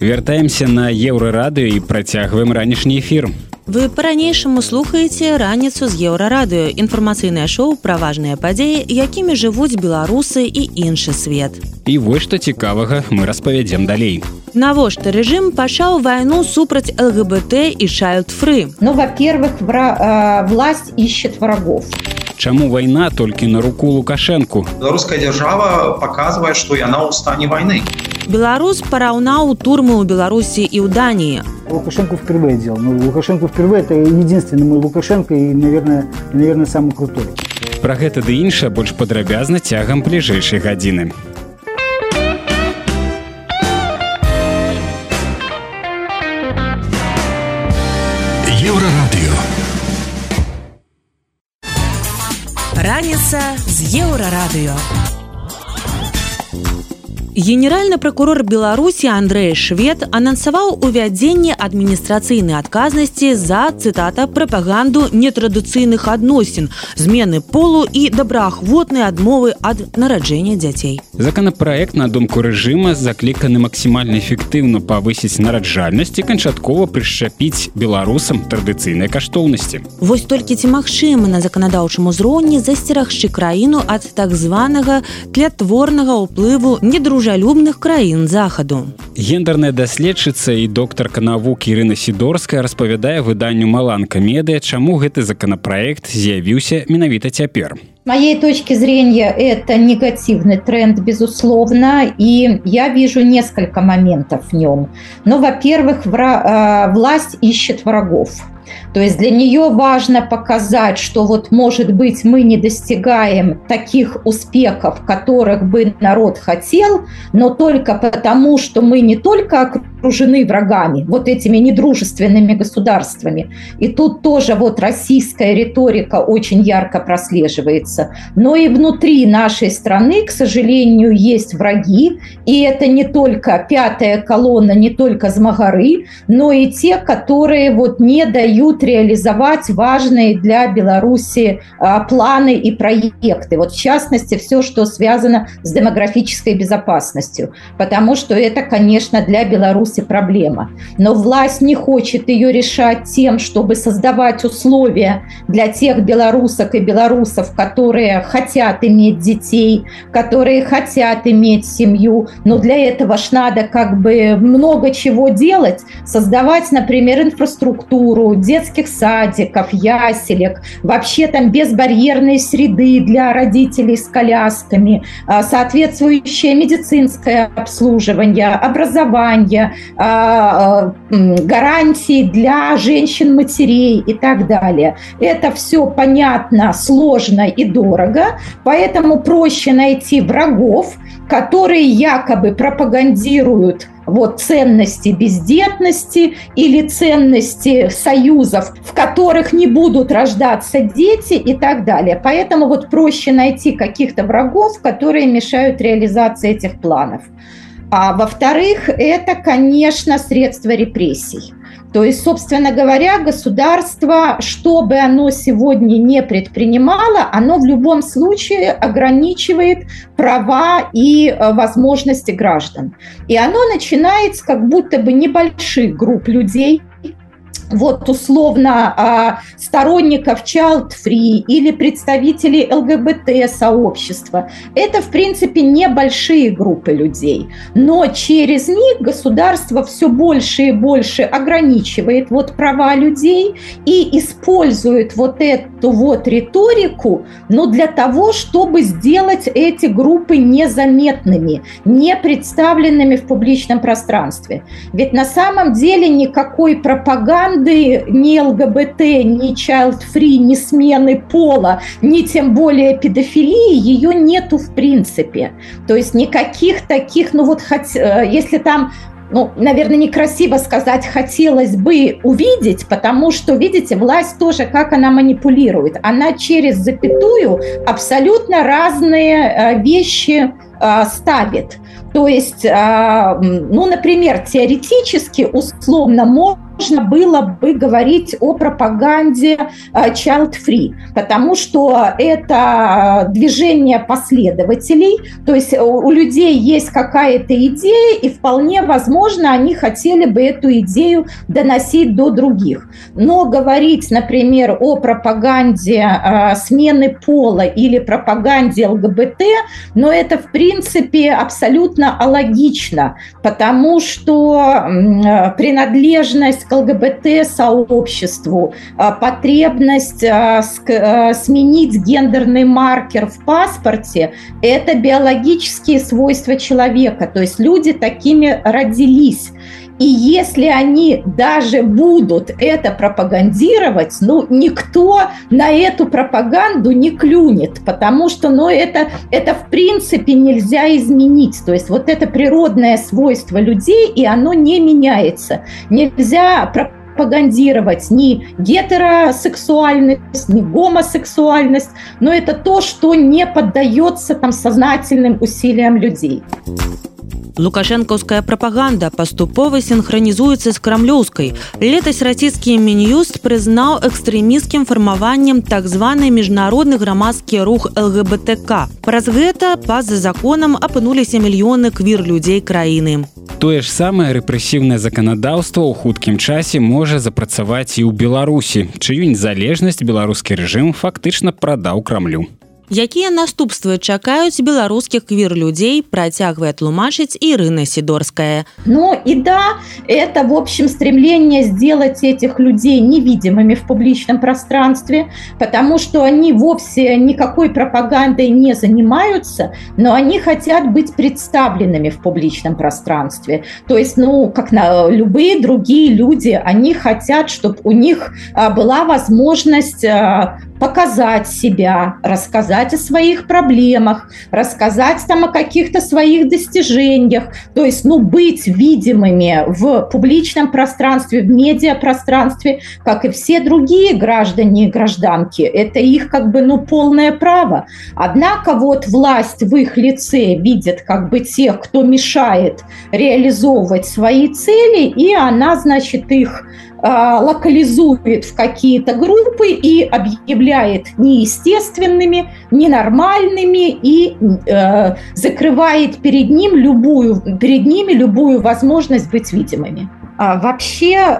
Вяртаемся на еўрарадыё і працягваем ранішні эфір. Вы па-ранейшаму слухаеце раніцу з еўрарадыё інфармацыйнае шоу пра важныя падзеі, якімі жывуць беларусы і іншы свет. І вось што цікавага мы распавядзем далей. Навошта рэжым пачаў вайну супраць ЛГБТ і чайлдфры. Ну во-первых, вра... власть ищет врагов. Чаму вайна толькі на руку лукашэнку? Беларуская дзяржава паказвае, што яна ў стане вайны. Беларус параўнаў турмы ў Беларусі і ў Даніі. Лукашенко впервые делал. Ну, Лукашенко впервые это единственный мой Лукашенко и, наверное, и, наверное, самый крутой. Пра гэта ды інша больш падрабязна цягам бліжэйшай гадзіны. Раніца з еўрарадыё. Генеральны прокурор Беларусі Андрэй Швед анансаваў увядзенне адміністрацыйнай адказнасці за цытата прапаганду нетрадыцыйных адносін, змены полу і добраахвотнай адмовы ад нараджэння дзяцей. Законапраект на думку рэжыма закліканы максімальна эфектыўна павысіць нараджальнасць і канчаткова прышчапіць беларусам традыцыйнай каштоўнасці. Вось толькі ці магчыма на заканадаўчым узроўні засцерагчы краіну ад так званага тлятворнага ўплыву недружа дружалюбных краін захаду. Гендерная даследчыца і доктарка навук Ірына Сідорская распавядае выданню Маланка медыя, чаму гэты законапраект з'явіўся менавіта цяпер. моей точки зрения это негативный тренд, безусловно, и я вижу несколько моментов в нем. Ну, во-первых, власть ищет врагов. То есть для нее важно показать, что вот, может быть, мы не достигаем таких успехов, которых бы народ хотел, но только потому, что мы не только окружены врагами, вот этими недружественными государствами, и тут тоже вот российская риторика очень ярко прослеживается, но и внутри нашей страны, к сожалению, есть враги, и это не только пятая колонна, не только Змагары, но и те, которые вот не дают реализовать важные для Беларуси а, планы и проекты. Вот в частности, все, что связано с демографической безопасностью. Потому что это, конечно, для Беларуси проблема. Но власть не хочет ее решать тем, чтобы создавать условия для тех белорусок и белорусов, которые хотят иметь детей, которые хотят иметь семью. Но для этого ж надо как бы много чего делать. Создавать, например, инфраструктуру, детских садиков, яселек, вообще там безбарьерной среды для родителей с колясками, а, соответствующее медицинское обслуживание, образование, а, гарантии для женщин-матерей и так далее. Это все понятно, сложно и дорого, поэтому проще найти врагов, которые якобы пропагандируют вот ценности бездетности или ценности союзов, в которых не будут рождаться дети и так далее. Поэтому вот проще найти каких-то врагов, которые мешают реализации этих планов. А во-вторых, это, конечно, средства репрессий. То есть, собственно говоря, государство, что бы оно сегодня не предпринимало, оно в любом случае ограничивает права и э, возможности граждан. И оно начинает с как будто бы небольших групп людей, вот условно а, сторонников child free или представителей ЛГБТ сообщества. Это, в принципе, небольшие группы людей. Но через них государство все больше и больше ограничивает вот права людей и использует вот эту вот риторику, но для того, чтобы сделать эти группы незаметными, не представленными в публичном пространстве. Ведь на самом деле никакой пропаганды пропаганды ни ЛГБТ, ни child-free, ни смены пола, ни тем более педофилии, ее нету в принципе. То есть никаких таких, ну вот хоть, э, если там ну, наверное, некрасиво сказать, хотелось бы увидеть, потому что, видите, власть тоже, как она манипулирует. Она через запятую абсолютно разные э, вещи э, ставит. То есть, ну, например, теоретически, условно, можно можно было бы говорить о пропаганде э, child-free, потому что это движение последователей, то есть у людей есть какая-то идея, и вполне возможно, они хотели бы эту идею доносить до других. Но говорить, например, о пропаганде э, смены пола или пропаганде ЛГБТ, но это, в принципе, абсолютно алогично, потому что э, принадлежность к ЛГБТ-сообществу, а, потребность а, а, сменить гендерный маркер в паспорте – это биологические свойства человека. То есть люди такими родились. И если они даже будут это пропагандировать, ну, никто на эту пропаганду не клюнет, потому что, ну, это, это в принципе нельзя изменить. То есть вот это природное свойство людей, и оно не меняется. Нельзя пропагандировать ни гетеросексуальность, ни гомосексуальность, но это то, что не поддается там сознательным усилиям людей. Лукашэнкаўская прапаганда паступова синхронізуецца з крамлёўскай. Летась расійскі мін'юст прызнаў экстрэміскім фармаваннем так званы міжнародны грамадскі рух ЛГБТК. Праз гэта па-за законам апынуліся мільёны квір людзей краіны. Тое ж самае рэпрэсіўнае заканадаўства ў хуткім часе можа запрацаваць і ў Беларусі, чыю незалежнасць беларускі рэжым фактычна прадаў крамлю. Якія наступствы чакаюць беларускіх квир-людзей, працягвае тлумачыць Ирина Сидорская. Ну и да, это, в общем, стремление сделать этих людей невидимыми в публичном пространстве, потому что они вовсе никакой пропагандой не занимаются, но они хотят быть представленными в публичном пространстве. То есть, ну, как на любые другие люди, они хотят, чтобы у них была возможность а, показать себя, рассказать о своих проблемах, рассказать там о каких-то своих достижениях, то есть, ну, быть видимыми в публичном пространстве, в медиапространстве, как и все другие граждане и гражданки. Это их как бы, ну, полное право. Однако вот власть в их лице видит как бы тех, кто мешает реализовывать свои цели, и она, значит, их локализует в какие-то группы и объявляет неестественными, ненормальными и э, закрывает перед, ним любую, перед ними любую возможность быть видимыми. Вообще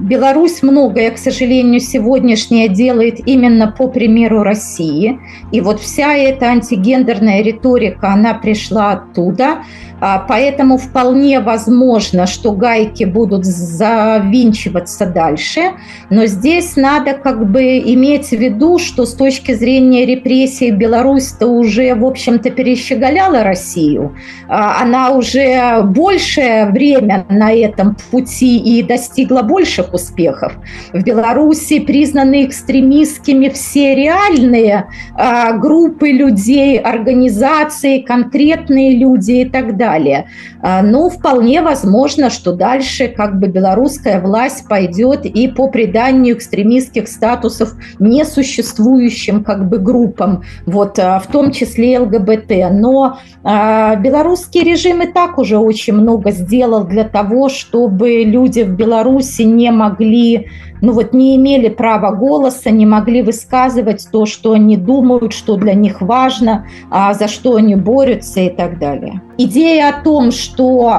Беларусь многое, к сожалению, сегодняшнее делает именно по примеру России. И вот вся эта антигендерная риторика, она пришла оттуда. А, поэтому вполне возможно, что гайки будут завинчиваться дальше. Но здесь надо как бы иметь в виду, что с точки зрения репрессий Беларусь-то уже, в общем-то, перещеголяла Россию. А, она уже большее время на этом пути и достигла больших успехов. В Беларуси признаны экстремистскими все реальные а, группы людей, организации, конкретные люди и так далее. А, ну, вполне возможно, что дальше как бы белорусская власть пойдет и по приданию экстремистских статусов несуществующим как бы группам, вот, а, в том числе ЛГБТ. Но э, белорусский режим и так уже очень много сделал для того, чтобы люди в Беларуси не могли ну вот не имели права голоса, не могли высказывать то, что они думают, что для них важно, а за что они борются и так далее. Идея о том, что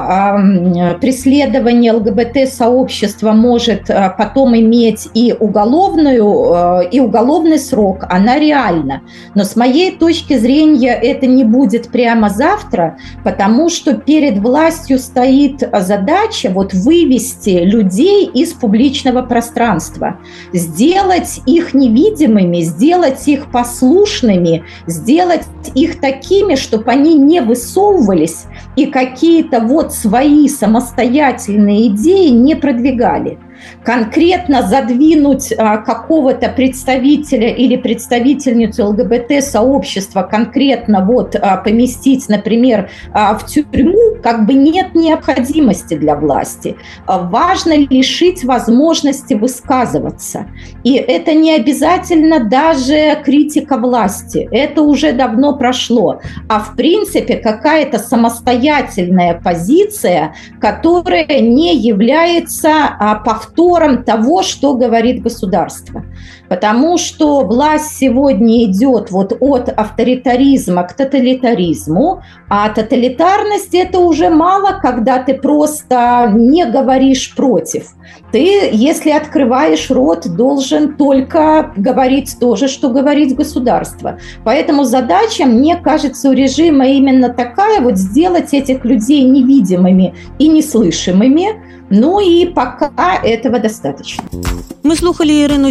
преследование ЛГБТ-сообщества может э, потом иметь и, уголовную, э, и уголовный срок, она реальна. Но с моей точки зрения это не будет прямо завтра, потому что перед властью стоит задача вот вывести людей из публичного пространства пространства, сделать их невидимыми, сделать их послушными, сделать их такими, чтобы они не высовывались и какие-то вот свои самостоятельные идеи не продвигали конкретно задвинуть а, какого-то представителя или представительницу ЛГБТ-сообщества, конкретно вот а, поместить, например, а, в тюрьму, как бы нет необходимости для власти. Важно лишить возможности высказываться. И это не обязательно даже критика власти. Это уже давно прошло. А в принципе какая-то самостоятельная позиция, которая не является повтором повтором того, что говорит государство. Потому что власть сегодня идет вот от авторитаризма к тоталитаризму, а тоталитарность это уже мало, когда ты просто не говоришь против. Ты, если открываешь рот, должен только говорить то же, что говорит государство. Поэтому задача, мне кажется, у режима именно такая, вот сделать этих людей невидимыми и неслышимыми, ну і пока этого достаточно. Мы слухали Ірыну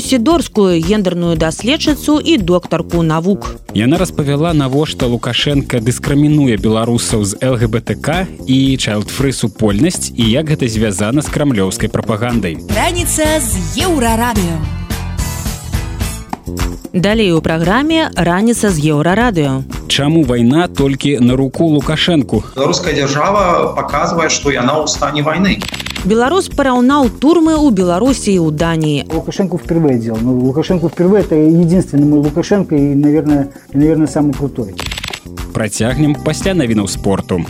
сідорскую гендерную даследчыцу і доктарку навук. Яна распавяла навошта Лукашенко дыскрымінуе беларусаў з ЛГБТК і чайлдфры супольнасць і як гэта звязана з крамлёўскай прапагандай. Раніца з еўрарадыё. Далей у праграме раніца з еўрарадыё. Чаму вайна толькі на руку лукашэнку? Беларуская дзяржава паказвае, што яна ў стане вайны. Беларус параўнаў турмы ў Беларусі і ў Дании. Лукашенко впервые делал. Ну, Лукашенко впервые это единственный мой Лукашенко и, наверное, и, наверное, самый крутой. Працягнем пасля навінаў спорту.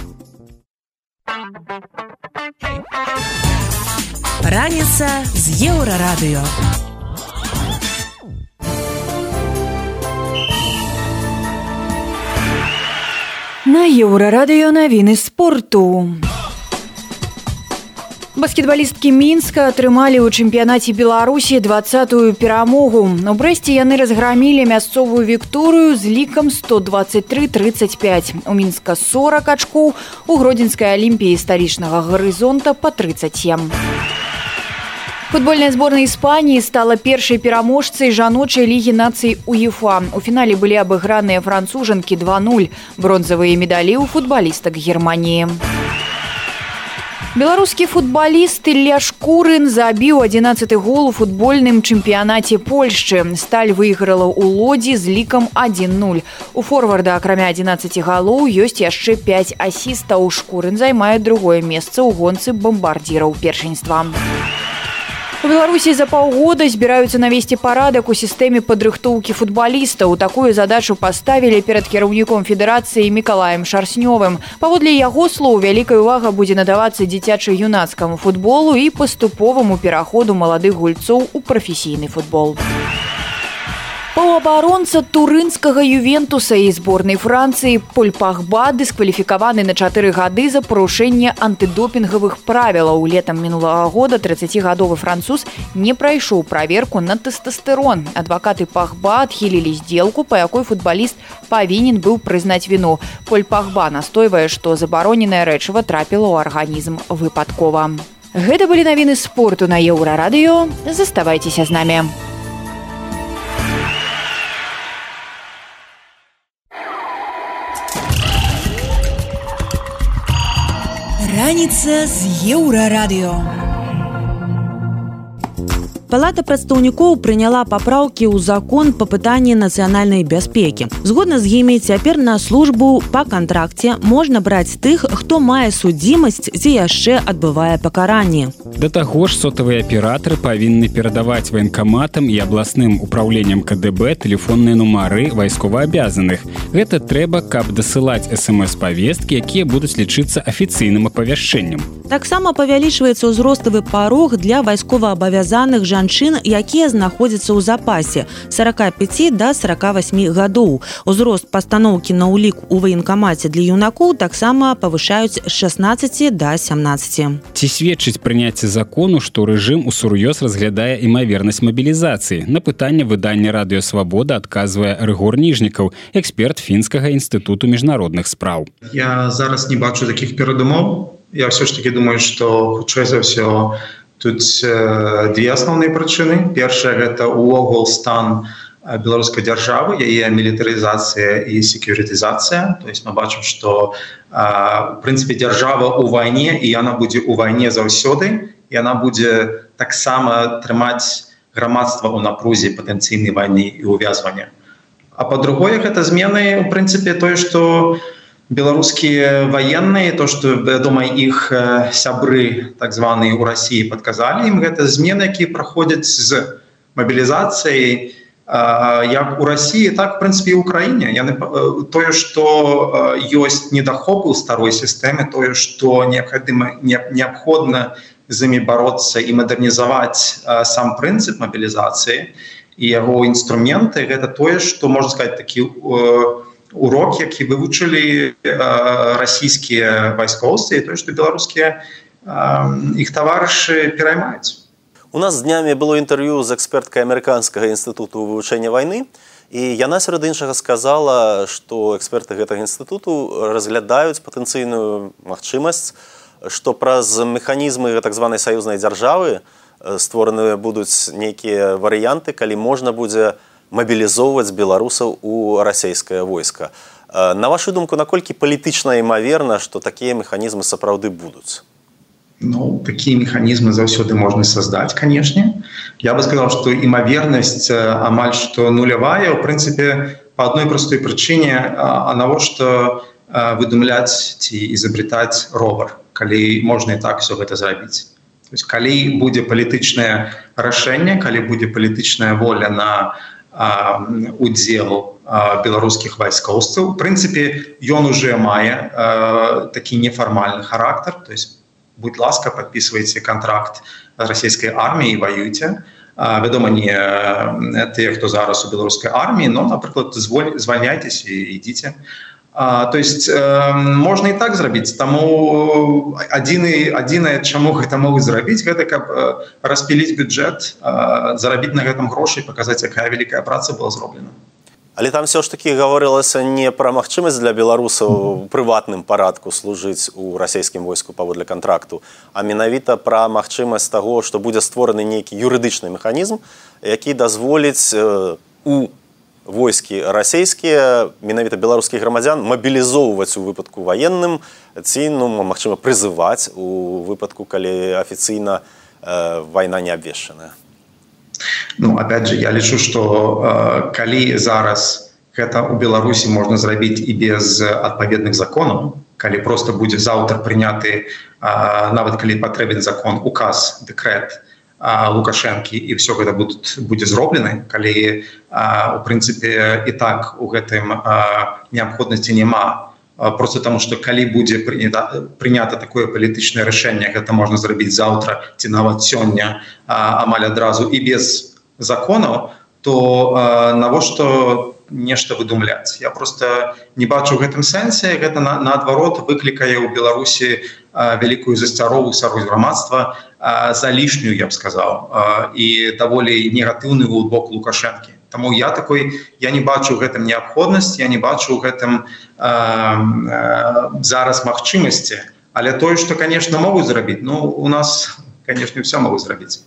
Раніца з еўрарадыё. На еўрарадыё навіны спорту. Баскетбалісткі мінска атрымалі ў чэмпіянаце беларусі двадцатую перамогу. У брэсце яны разграмілі мясцовую вікторыю з лікам 123-35 у мінска 40 ачкоў у гродзенскай алімпіі сталічнага гарызонта по 37 футбольная зборная іспаніі стала першай пераможцай жаночай лігі нацый уефа. У фінале былі абыграныя францужанкі 20 бронзавыя медалі ў футбалістак германії у Беларускі футбаліст Ілля Шкурын забіў 11 гол у футбольным чэмпіянаце Польшчы. Сталь выйграла ў лодзі з лікам 1-0. У форварда акрамя 11 галоў ёсць яшчэ 5 асістаў. Шкурын займае другое месца ў гонцы бамбардзіраў першынства. У Беларусі за паўгода збіраюцца навесці парадак у сістэме падрыхтоўкі футбалістаў. Такую задачу паставілі перад кіраўніком федэрацыі мікалаем шарснёвым. Паводле яго слоў вялікая ўвага будзе надавацца дзіцяча-юнацкаму футболу і паступоваму пераходу маладых гульцоў у прафесійны футбол. Паўабаронца турынскага ювентуса і зборнай францыі польпахба дыскваліфікаваны на чатыры гады за парушэнне антыдопінгавых правілаў. Летам мінулага года 30гадовы француз не прайшоў праверку на тэстастерон адвакаты пахба адхілілі сделку па якой футбаліст павінен быў прызнаць віну. Польпахба настойвае што забароненае рэчыва трапіла ў арганізм выпадкова. Гэта былі навіны спорту на еўрарадыё. Заставайцеся з намі Раніца з еўрарадыё. Палата прадстаўнікоў прыняла папраўкі ў закон па пытанні нацыянальнай бяспекі. Згодна з імі цяпер на службу па кантракце можна браць тых, хто мае судзімасць ці яшчэ адбывае пакаранне. Да таго ж сотавыя аператары павінны перадаваць ваенкаматам і абласным управленнем КДБ тэлефонныя нумары вайсковаабязаных. Гэта трэба, каб дасылаць смс-павесткі, якія будуць лічыцца афіцыйным апавяшчэннем. Таксама павялічваецца ўзроставы парог для вайсковаабавязаных жанчын, якія знаходзяцца ў запасе 45 да 48 гадоў. Узрост пастаноўкі на ўлік у ваенкамаце для юнакоў таксама павышаюць з 16 да 17. Ці сведчыць прыняцце закону, што рэжым усур'ёз разглядае імавернасць мабілізацыі. На пытанне выдання радыёвабода адказвае рэгор ніжнікаў, эксперт фінскага інстытуту міжнародных спраў. Я зараз не бачу такіх перадумоў я все ж таки думаю что хутчэй за все тут э, две асноўныя прычыны першая гэта увогул стан беларускай дзяржавы яе мілітарызацыя і секюрытызацыя то есть мы бачым что в прынцыпе дзяржава у вайне і яна будзе у вайне заўсёды і она будзе таксама трымаць грамадства ў напрузе патэнцыйнай вайны і увязвання а по-другое гэта змены у прынцыпе тое что у беларускія военные то что вядома іх сябры так званые у России подказалі ім гэта змены якія праходзяць з мобілізацыяй як у России так принципе Украіне яны тое что ёсць недахоп у старой сістэме тое что неабходимо неабходна з імі бороться і мадэрнізаваць сам прынцып мобілізацыі і яго інструменты гэта тое что можна сказать такі у урок які вывучылі расійскія вайскоўцы то што беларускія іх таварышы пераймаюць у нас днямі было інтэрв'ю з эксперткай амерыканскага інстытуту вывучэння вайны і яна сярод іншага сказала што эксперты гэтага інстытуту разглядаюць патэнцыйную магчымасць што праз механізмы так званай саюзнай дзяржавы створаныя будуць нейкія варыянты калі можна будзе у мабілізоўваць беларусаў у расійскае войска. На вашу думку, наколькі палітычна імаверна, што такія механізмы сапраўды будуць. Ну, такие механизмы заўсёды можно создать, конечно. Я бы сказал, что имоверность амаль что нулевая, в принципе, по одной простой причине, а навошта выдумлять и изобретать ровер, коли можно и так все это есть, коли будет политичное решение, коли будет политичная воля на удзел беларускіх вайскоўцаў. Прынцыпе ён уже мае такі нефармальны характар. То есть будь ласка подписывайте контракт расійскай арміі воюйте вядома не тыя хто зараз у беларускай арміі но напрыклад зволь звальняйтесь і ідзіце А, то есть э, можна і так зрабіць таму адзіны адзінае чаму гэта могуць зрабіць гэта каб э, распіліць бюджэт э, зарабіць на гэтым грошай паказаць якая вялікая праца была зроблена але там все ж таки гаварылася не пра магчымасць для беларусаў у прыватным парадку служыць у расійскім войску паводле кантракту а менавіта пра магчымасць таго што будзе створаны нейкі юрыдычны механізм які дазволіць у войскі расійскія менавіта беларускіх грамадзян мабілізоўваць у выпадку ваенным ці ну магчыма прызываць у выпадку калі афіцыйна э, вайна не абвешчаная. Ну опять же я лічу что э, калі зараз гэта у беларусі можна зрабіць і без адпаведных законаў калі просто будзе заўтра прыняты э, нават калі патрэбен закон указ дэкрэт то лукашэнкі і все гэта будуць будзе зроблены калі у прынцыпе і так у гэтым неабходнасці няма. Просто таму что калі будзе прынята прынята такое палітычнае рашэнне гэта можна зрабіць заўтра ці нават сёння амаль адразу і без законаў то навошта нешта выдумляць. Я просто не бачу гэтым сэнсе гэта на, наадварот выклікае ў беларусі вялікую засцярову сярод грамадства за лішнюю я б сказаў і даволі негатыўны глубок лукашэнкі. Таму я такой я не бачу гэтым неабходнасць я не бачу гэтым зараз магчымасці. Але тое што конечно могуць зрабіць ну у нас конечно все могуць зрабіць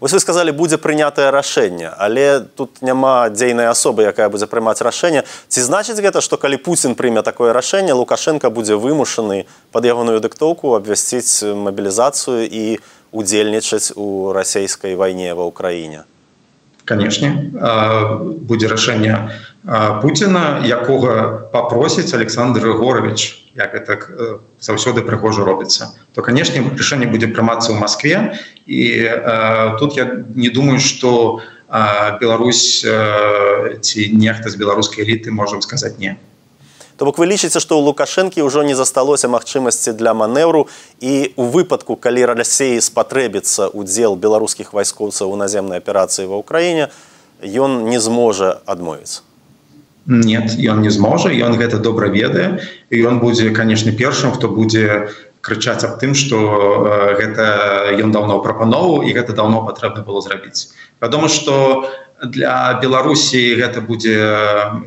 Вось вы сказалі будзе прынятае рашэнне але тут няма дзейнай асобы якая будзе прымаць рашэнне. Ці значыць гэта што калі Пуін прыме такое рашэнне лукашенко будзе вымушаны под ягоную дыктоўку абвясціць мабілізацыю і удзельнічаць у расійскай вайне ва ўкраіне канешне будзе рашэнне Пуціна якога папросіць Александр Григорович як это заўсёды прыгожа робіцца. То канешне рашэнне будзе прымацца ў Маскве. І э, тут я не думаю что э, Беларусь э, ці нехта з беларускай эліты можам сказаць не То бок вы лічыце што ў лукашэнкі ўжо не засталося магчымасці для манеўру. І у выпадку калі ралясеі спатрэбіцца удзел беларускіх вайскоўцаў у наземнай аперацыі ва ўкраіне ён не зможа адмовіцца. Нет ён не зможа ён гэта добра ведае. І ён будзе канешне першым хто будзе крычаць аб тым што гэта ён даўно прапановаў і гэта даўно патрэбна было зрабіць. Вядома што для беларусі гэта будзе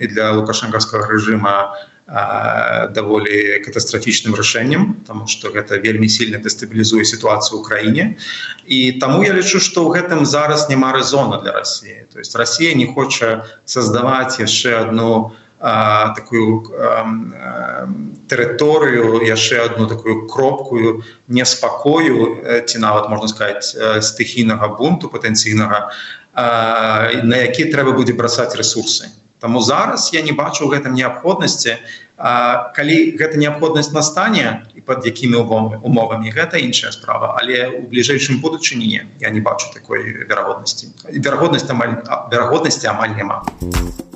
і для лукашэнкаўскага рэжыма даволі катастрафічным рашэннем тому что гэта вельмі сильно дэстабілізуе сітуацыю ў краіне і таму я лічу что ў гэтым зараз няма рэзона для России то есть Россия не хоча создаваць яшчэ одну а, такую тэрыторыю яшчэ одну такую кропкую неспакою ці нават можна сказать стыхійнага бунту патэнцыйнага на які трэба будзе бросаць ресурсы Таму зараз я не бачу ў гэтым неабходнасці. Калі гэта неабходнасць настане і под якімі умовамі гэта іншая справа. Але у бліжэйшым будучыні не я не бачу такой верагоднасці. Верагоднасць амаль верагоднасці амаль няма.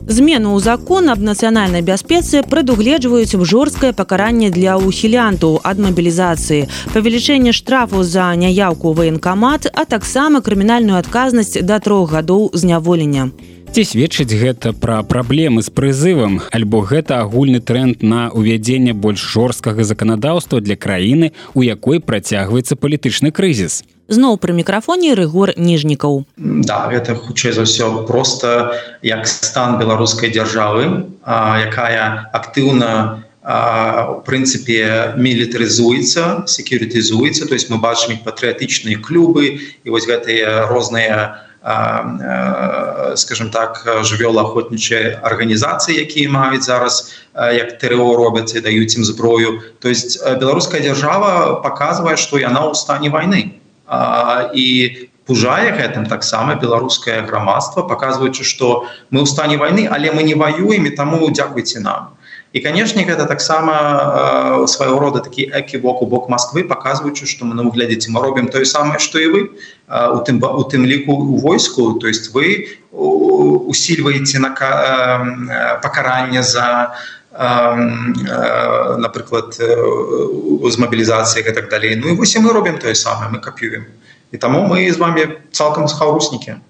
Змену ў закон аб нацыянальнай бяспецы прадугледжваюць жорсткае пакаранне для ухілянтаў ад мабілізацыі павелічэнне штрафу за няяўку ваенкамат а таксама крымінальную адказнасць да трох гадоў зняволення Ці сведчыць гэта пра праблемы з прызывам альбо гэта агульны тренд на ўвядзенне больш жорсткага заканадаўства для краіны у якой працягваецца палітычны крызіс? Зноў пры мікрафоне рэгор ніжнікаў. Да гэта хутчэй за ўсё просто як стан беларускай дзяржавы якая актыўна у прынцыпе мілітарызуецца секюрытызуецца. То есть мы бачым патрыятычныя клубы і вось гэтыя розныя скажем так жывёлаахвотнічай арганізацыі якія маюць зараз як ТРО робяць і даюць ім зброю. То есть беларуская дзяржава показвае што яна ў стане войны і пужае гэтым таксама беларускае грамадства показваючы што мы ў стане войны але мы не воюем і таму дзякуйце нам і канешне гэта таксама э, свайго рода такі эківок у бок Москвы показваючы што мы на выглядзеце мы робім тое самае што і вы э, у тым у тым ліку у войску. То есть вы усільваеце на э, пакаранне за напрыклад з мабілізацыі і так далей Ну і вось мы робім тое самае мы капюем і таму мы з вами цалкам схаўруснікі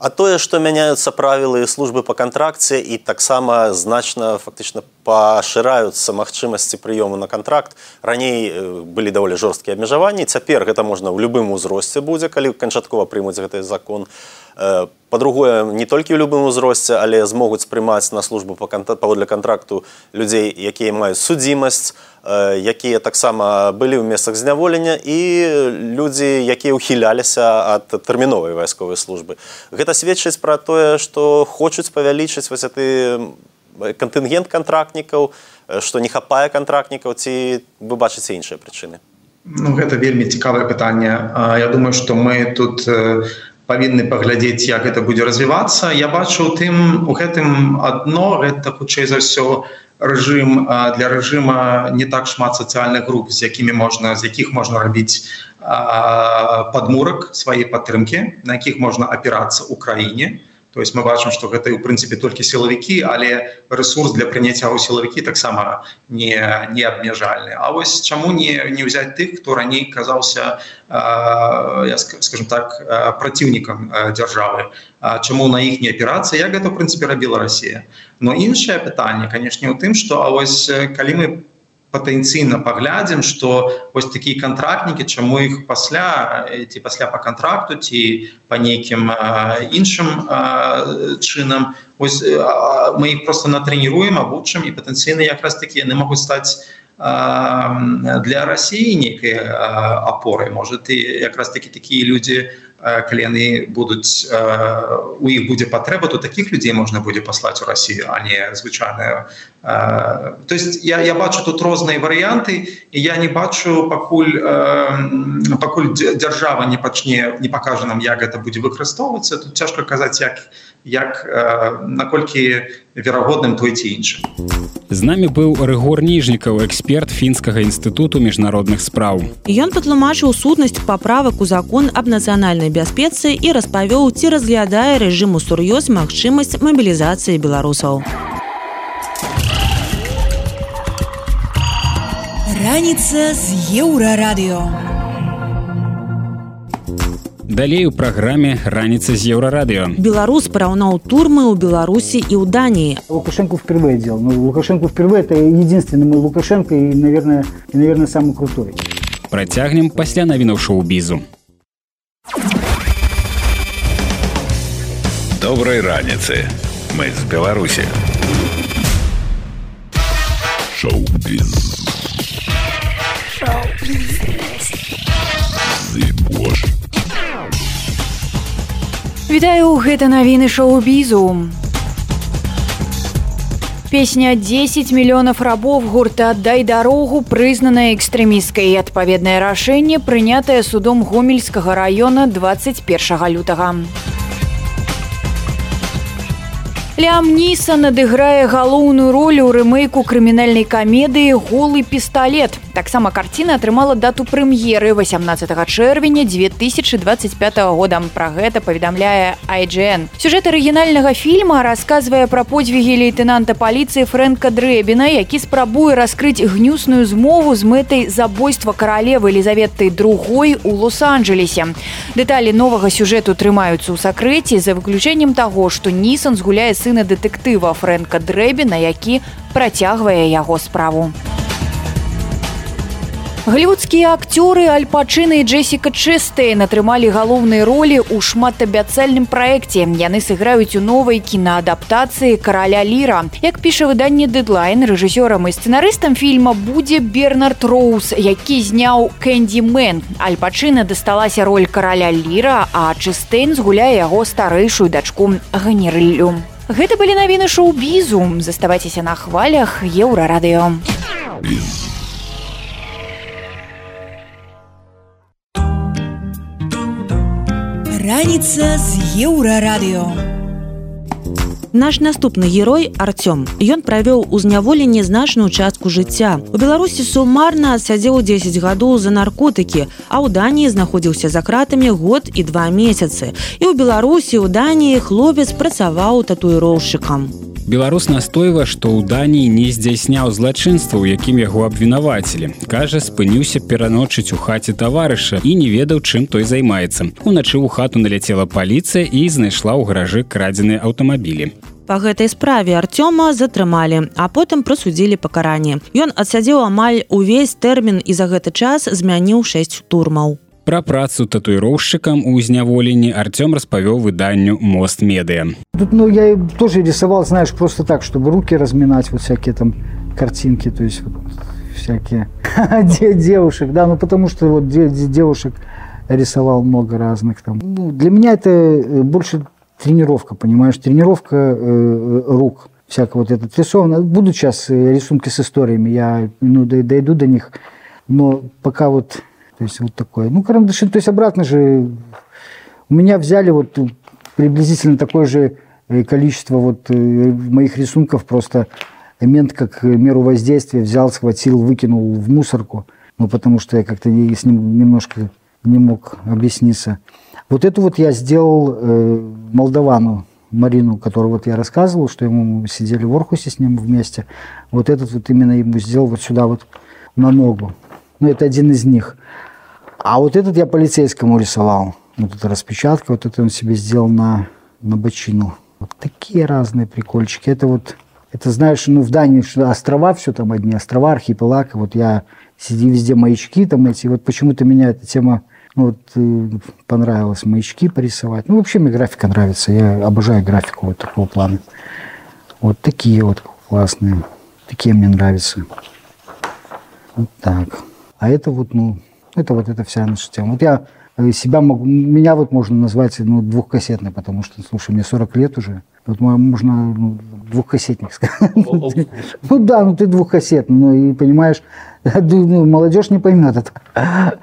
А тое, што мяняюцца правілы службы па кантракце і таксама значна фактычна пашыраюцца магчымасці прыёму на контракт. Раней былі даволі жорсткія абмежаванні. Цяпер гэта можна ў любым узросце будзе, калі канчаткова прымуць гэты закон. Па-другое, не толькі ў любым узросце, але змогуць прымаць на службу паводле кантракту людзей, якія маюць судзімасць, якія таксама былі ў месцах зняволення і людзі якія ўхіляліся ад тэрміновай вайсковай службы гэта сведчыць пра тое што хочуць павялічыць вось ты кантынгент кантрактнікаў што не хапае кантрактнікаў ці вы бачыце іншыя прычыны? Ну, гэта вельмі цікавае пытанне. Я думаю што мы тут павінны паглядзець як гэта будзе развівацца. Я бачу тым у гэтым адно гэта хутчэй за ўсё рэжым для рэжыма не так шмат сацыяльных груп з якімі можна з якіх можна рабіць падмурак свае падтрымкі на якіх можна апірацца ў краіне то есть мы бачым что гэта у прынцыпе толькі сілавікі але ресурс для прыняцця ў сілавікі таксама не не абмежальны. А вось чаму не не ўзяць тых хто раней казаўся я скажем так праціўнікам дзяржавы? Чаму на іх не аперацыя як гэта в прынцыпе рабіла Росія но іншае пытанне канешне у тым что А вось калі мы патэнцыйна паглядзім што вось такія кантрактнікі чаму іх пасля ці пасля по контракту ці по нейкім іншым чынам ось мы іх просто натрэніруем абучым і патэнцыйна якраз такі яны могуць стаць для Росіі нейкай апорай может і якраз такі такія людзі калі яны будуць у іх будзе патрэба то таких людзей можна будзе паслаць у Росію а не звычайная то есть я, я бачу тут розныя варыянты і я не бачу пакуль пакуль дзяржава не пачне не пакажа нам як гэта будзе выкарыстоўвацца тут цяжка казаць як як наколькі верагодным той ці іншым. З намі быў рэгор ніжнікаў эксперт фінскага інстытуту міжнародных спраў. Ён патлумачыў сутнасць паправак у закон аб нацыянальнай бяспецы і распавёў ці разглядае рэжыму сур'ёз магчымасць мабілізацыі беларусаў раніца з еўрарадыё. Далей у праграме раніца з еўрарадыё беларус параўнаў турмы ў беларусі і ў даніі. Лукашенко впервые делал. Ну, лукашенко впервые это единственный мой лукашенко и наверное и наверное самый крутой. Працягнем пасля навінаў шоу-бізу доброй раніцы мы з беларусі шоу-біз Боже. Вітаю гэта навіны шоу-бізу. Песня 10 мільёнаў рабов гурта аддай дарогу прызнаная экстрэміскай адпаведнае рашэнне прынятае судом гомельскага раёна 21 лютага. Лям Ніса надыграе галоўную ролю ў рэмейку крымінальнай камедыі голы пісталлет. Таксама карціна атрымала дату прэм'еры 18 чэрвеня 2025 года. Пра гэта паведамляе IGN. Сюжэт арыгінальнага фільма расказвае пра подзвігі лейтенанта паліцыі Фрэнка Дрэбіна, які спрабуе раскрыць гнюсную змову з мэтай забойства каралевы Елізаветы другой у лос-анджелесе. Дэталі новага сюжэту трымаюцца ў сакрэце за выключэннем таго, што Нісан згуляе сын сына дэтэктыва Фрэнка Дрэбіна, які працягвае яго справу. Глівудскія акцёры Альпачына і Джесіка Чэстэйн атрымалі галоўныя ролі ў шматабяцальным праекце. Яны сыграюць у новай кінаадаптацыі караля Ліра. Як піша выданне дэдлайн рэжысёрам і сцэнарыстам фільма будзе Бернард Роуз, які зняў Кэнді Мэн. Альпачына дасталася роль караля Ліра, а Чэстэйн згуляе яго старэйшую дачку Ганерыллю. Гэта былі навіны шоу-бізу, заставайцеся на хвалях еўрарадыё. Раніца з еўрарадыё. Наш наступны герой Артём. Ён правёў у зняволенні значную частку жыцця. У Беларусі сумарна адсядзеў 10 гадоў за наркотыкі, а ў Даніі знаходзіўся за кратамі год і два месяцы. І ў Беларусі ў Даніі хлопец працаваў татуіроўшчыкам. Беларус настойва, што ў Даніі не здзяйсняў злачынства, у якім яго абвінавацілі. Кажа, спыніўся пераночыць у хаце таварыша і не ведаў, чым той займаецца. Уначы ў хату наляцела паліцыя і знайшла ў гаражы крадзеныя аўтамабілі. Па гэтай справе Артёма затрымалі, а потым прасудзілі пакаранне. Ён адсядзеў амаль увесь тэрмін і за гэты час змяніў шэсць турмаў. Пра працу татуіроўшчыкам у зняволенні Артём распавёў выданню мост медыа. Тут ну я тоже рисовал, знаешь, просто так, чтобы руки разминать, вот всякие там картинки, то есть вот, всякие девушек, да, ну потому что вот девушек рисовал много разных там. Ну, для меня это э, больше тренировка, понимаешь, тренировка э, рук всяко вот этот рисовано. Будут сейчас э, рисунки с историями, я ну, дойду до них, но пока вот то есть вот такое. Ну, карандаши, то есть обратно же у меня взяли вот приблизительно такое же э, количество вот э, моих рисунков, просто мент как меру воздействия взял, схватил, выкинул в мусорку, ну, потому что я как-то с ним немножко не мог объясниться. Вот эту вот я сделал э, Молдавану, Марину, которую вот я рассказывал, что ему сидели в Орхусе с ним вместе, вот этот вот именно ему сделал вот сюда вот на ногу. Ну, это один из них. А вот этот я полицейскому рисовал. Вот эта распечатка, вот это он себе сделал на, на бочину. Вот такие разные прикольчики. Это вот, это знаешь, ну в Дании что острова, все там одни острова, архипелаг. Вот я сиди везде маячки там эти. Вот почему-то меня эта тема вот, э, понравилось маячки порисовать. Ну, вообще мне графика нравится. Я обожаю графику вот такого плана. Вот такие вот классные. Такие мне нравятся. Вот так. А это вот, ну, это вот эта вся наша тема. Вот я э, себя могу, меня вот можно назвать ну, двухкассетной, потому что, слушай, мне 40 лет уже. Вот можно ну, двухкассетник сказать. Ну да, ну ты двухкассетный, ну и понимаешь, ну, молодежь не поймет это.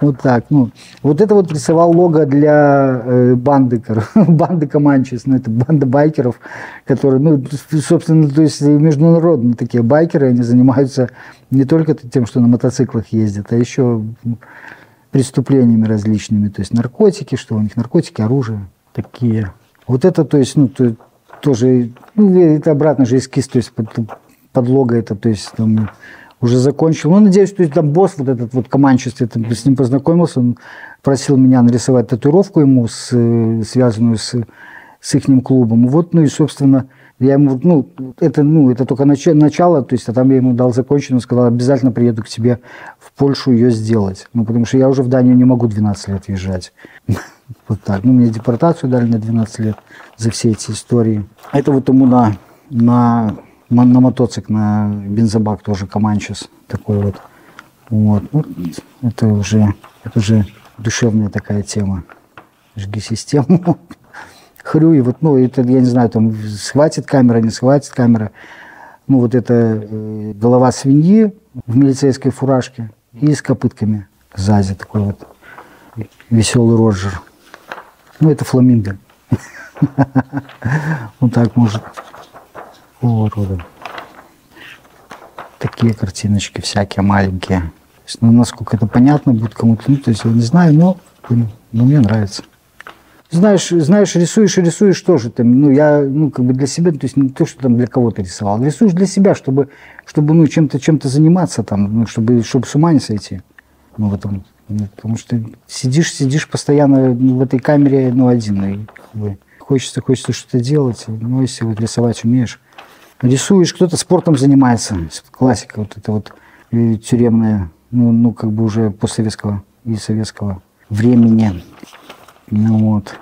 Вот так. Ну, вот это вот рисовал лого для э, банды, банды Команчес, ну, это банда байкеров, которые, ну, собственно, то есть международные такие байкеры, они занимаются не только тем, что на мотоциклах ездят, а еще преступлениями различными, то есть наркотики, что у них наркотики, оружие такие. Вот это, то есть, ну, то, тоже, ну, это обратно же эскиз, то есть под, подлога это, то есть там уже закончил. Ну, надеюсь, то есть там босс вот этот вот командчество, я с ним познакомился, он просил меня нарисовать татуировку ему, с, связанную с, с их клубом. Вот, ну и, собственно, я ему, ну, это, ну, это только начало, то есть, а там я ему дал законченную, сказал, обязательно приеду к тебе в Польшу ее сделать. Ну, потому что я уже в Данию не могу 12 лет въезжать. Вот так. Ну, мне депортацию дали на 12 лет за все эти истории. Это вот ему на, на на мотоцикл, на бензобак тоже Команчес такой вот. Вот. Ну, это уже, это уже душевная такая тема. Жги систему. Хрю, и вот, ну, это, я не знаю, там, схватит камера, не схватит камера. Ну, вот это э, голова свиньи в милицейской фуражке и с копытками сзади такой вот веселый Роджер. Ну, это фламинго. Вот так может такого рода. Такие картиночки всякие маленькие. Ну, насколько это понятно будет кому-то, ну, то есть, я не знаю, но, но ну, мне нравится. Знаешь, знаешь, рисуешь и рисуешь тоже там, ну, я, ну, как бы для себя, то есть не то, что там для кого-то рисовал, рисуешь для себя, чтобы, чтобы ну, чем-то, чем-то заниматься там, ну, чтобы, чтобы с ума не сойти. Ну, в этом, потому что сидишь, сидишь постоянно в этой камере, ну, один, и хочется, хочется что-то делать, ну, если вот рисовать умеешь, рисуешь, кто-то спортом занимается. Классика вот это вот э, тюремная, ну, ну как бы уже постсоветского и советского времени. Ну, вот.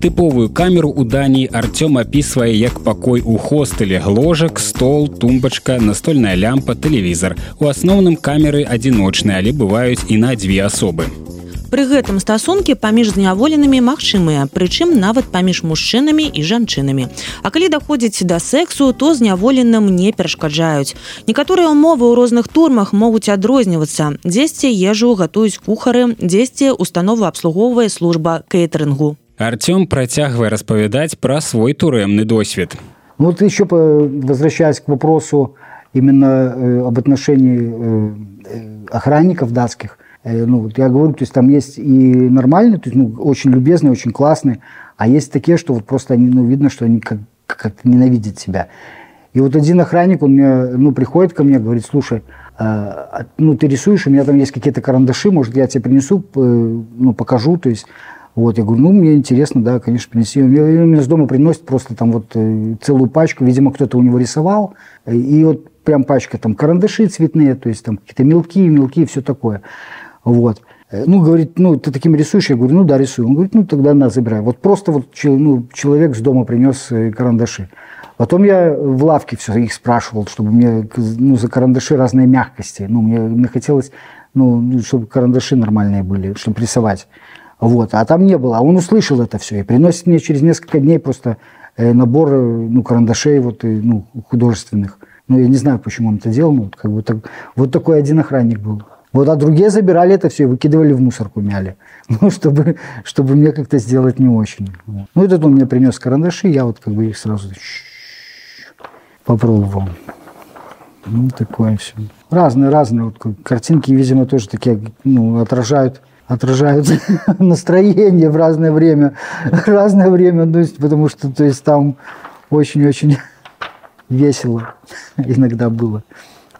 Тыповую камеру у Даніі Артём апісвае як пакой у хостэле ложак, стол, тумбачка, настольная лямпа, тэлевізар. У асноўным камеры адзіночныя, але бываюць і на дзве асобы. Пры гэтым стасункі паміж зняволенымі магчымыя, прычым нават паміж мужчынамі і жанчынамі. А калі даходзіць да сексу, то зняволеным не перашкаджаюць. Некаторыя ўмовы ў розных турмах могуць адрознівацца. Дзесьці ежу гатуюць кухары, дзесьці установа абслугоўвае служба кейтерынгу. Артём працягвае распавядаць пра свой турэмны досвед. Ну, вот еще возвращаясь к вопросу именно э, об отношении э, охранников датских, ну, вот я говорю, то есть там есть и нормальные, то есть, ну, очень любезные, очень классные, а есть такие, что вот просто они, ну, видно, что они как, как ненавидят себя. И вот один охранник, он мне, ну, приходит ко мне, говорит, слушай, э, ну, ты рисуешь, у меня там есть какие-то карандаши, может, я тебе принесу, э, ну, покажу, то есть, вот, я говорю, ну, мне интересно, да, конечно, принеси. Он мне с дома приносит просто там вот э, целую пачку, видимо, кто-то у него рисовал, и вот прям пачка там карандаши цветные, то есть там какие-то мелки, мелки, все такое. Вот. Э, ну, говорит, ну, ты таким рисуешь? Я говорю, ну да, рисую. Он говорит, ну тогда на, забирай. Вот просто вот ну, человек с дома принес э, карандаши. Потом я в лавке все их спрашивал, чтобы мне ну, за карандаши разные мягкости. Ну, мне, мне хотелось, ну, чтобы карандаши нормальные были, чтобы рисовать. Вот. А там не было. А он услышал это все и приносит мне через несколько дней просто э, набор ну, карандашей вот, ну, художественных. Ну, я не знаю, почему он это делал. Ну, как бы так, вот такой один охранник был. Вот, а другие забирали это все и выкидывали в мусорку, мяли. Ну, чтобы, чтобы мне как-то сделать не очень. Ну, этот он мне принес карандаши, я вот как бы их сразу попробовал. Ну, такое все. Разные, разные. Вот, картинки, видимо, тоже такие, ну, отражают отражают настроение в разное время. разное время, то есть, потому что то есть, там очень-очень весело иногда было.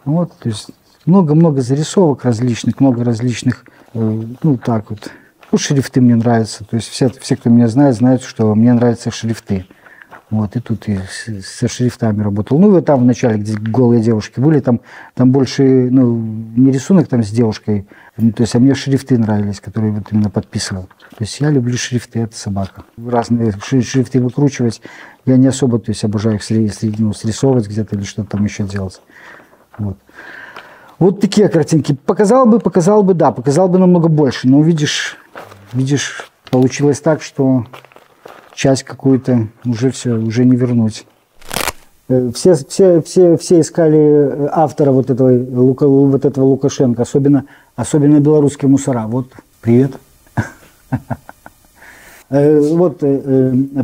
Вот, то есть много-много зарисовок различных, много различных, э, ну так вот. Ну, шрифты мне нравятся. То есть все, все, кто меня знает, знают, что мне нравятся шрифты. Вот, и тут и со шрифтами работал. Ну, вот там в начале, где голые девушки были, там, там больше, ну, не рисунок там с девушкой, ну, то есть, а мне шрифты нравились, которые вот именно подписывал. То есть, я люблю шрифты, это собака. Разные шрифты выкручивать, я не особо, то есть, обожаю их ну, срисовывать где-то или что-то там еще делать. Вот. Вот такие картинки. Показал бы, показал бы, да, показал бы намного больше. Но видишь, видишь, получилось так, что часть какую-то уже все, уже не вернуть. Э, все, все, все, все искали э, автора вот этого, вот этого Лукашенко, особенно, особенно белорусские мусора. Вот, привет. Э, вот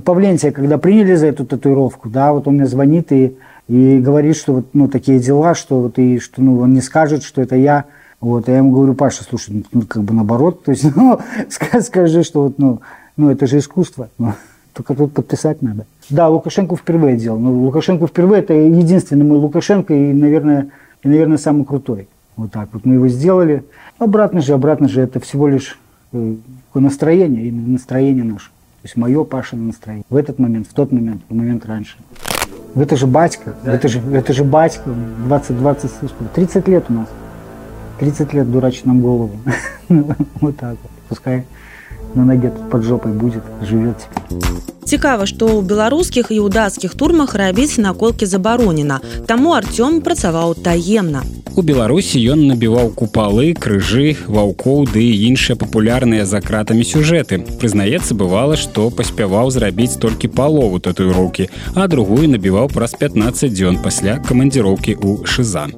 Павленция, когда приняли за эту татуировку, да, вот он мне звонит и, и говорит, что вот, ну, такие дела, что вот и что, ну, он не скажет, что это я. Вот, я ему говорю, Паша, слушай, ну, как бы наоборот, то есть, ну, скажи, что вот, ну, ну, это же искусство. Ну, только тут подписать надо. Да, Лукашенко впервые делал. Но Лукашенко впервые это единственный мой Лукашенко и, наверное, и, наверное, самый крутой. Вот так вот мы его сделали. Обратно же, обратно же, это всего лишь э, настроение, именно настроение наше. То есть мое Пашино настроение. В этот момент, в тот момент, в момент раньше. Это же батька, да. это, же, это же батька, 20, 20, 30 лет у нас. 30 лет дурачит нам голову. Вот так вот. Пускай на ноге тут под жопой будет, живет. Цікава, што ў беларускіх і ўдацкіх турмах рабіць наколкі забаронена. Таму Артём працаваў таемна. У Беларусі ён набіваў купалы, крыжы, ваўкоў ды іншыя папулярныя за кратамі сюжэты. Прызнаецца, бывала, што паспяваў зрабіць толькі палову татуіроўкі, а другую набіваў праз 15 дзён пасля камандзіроўкі ў шызан.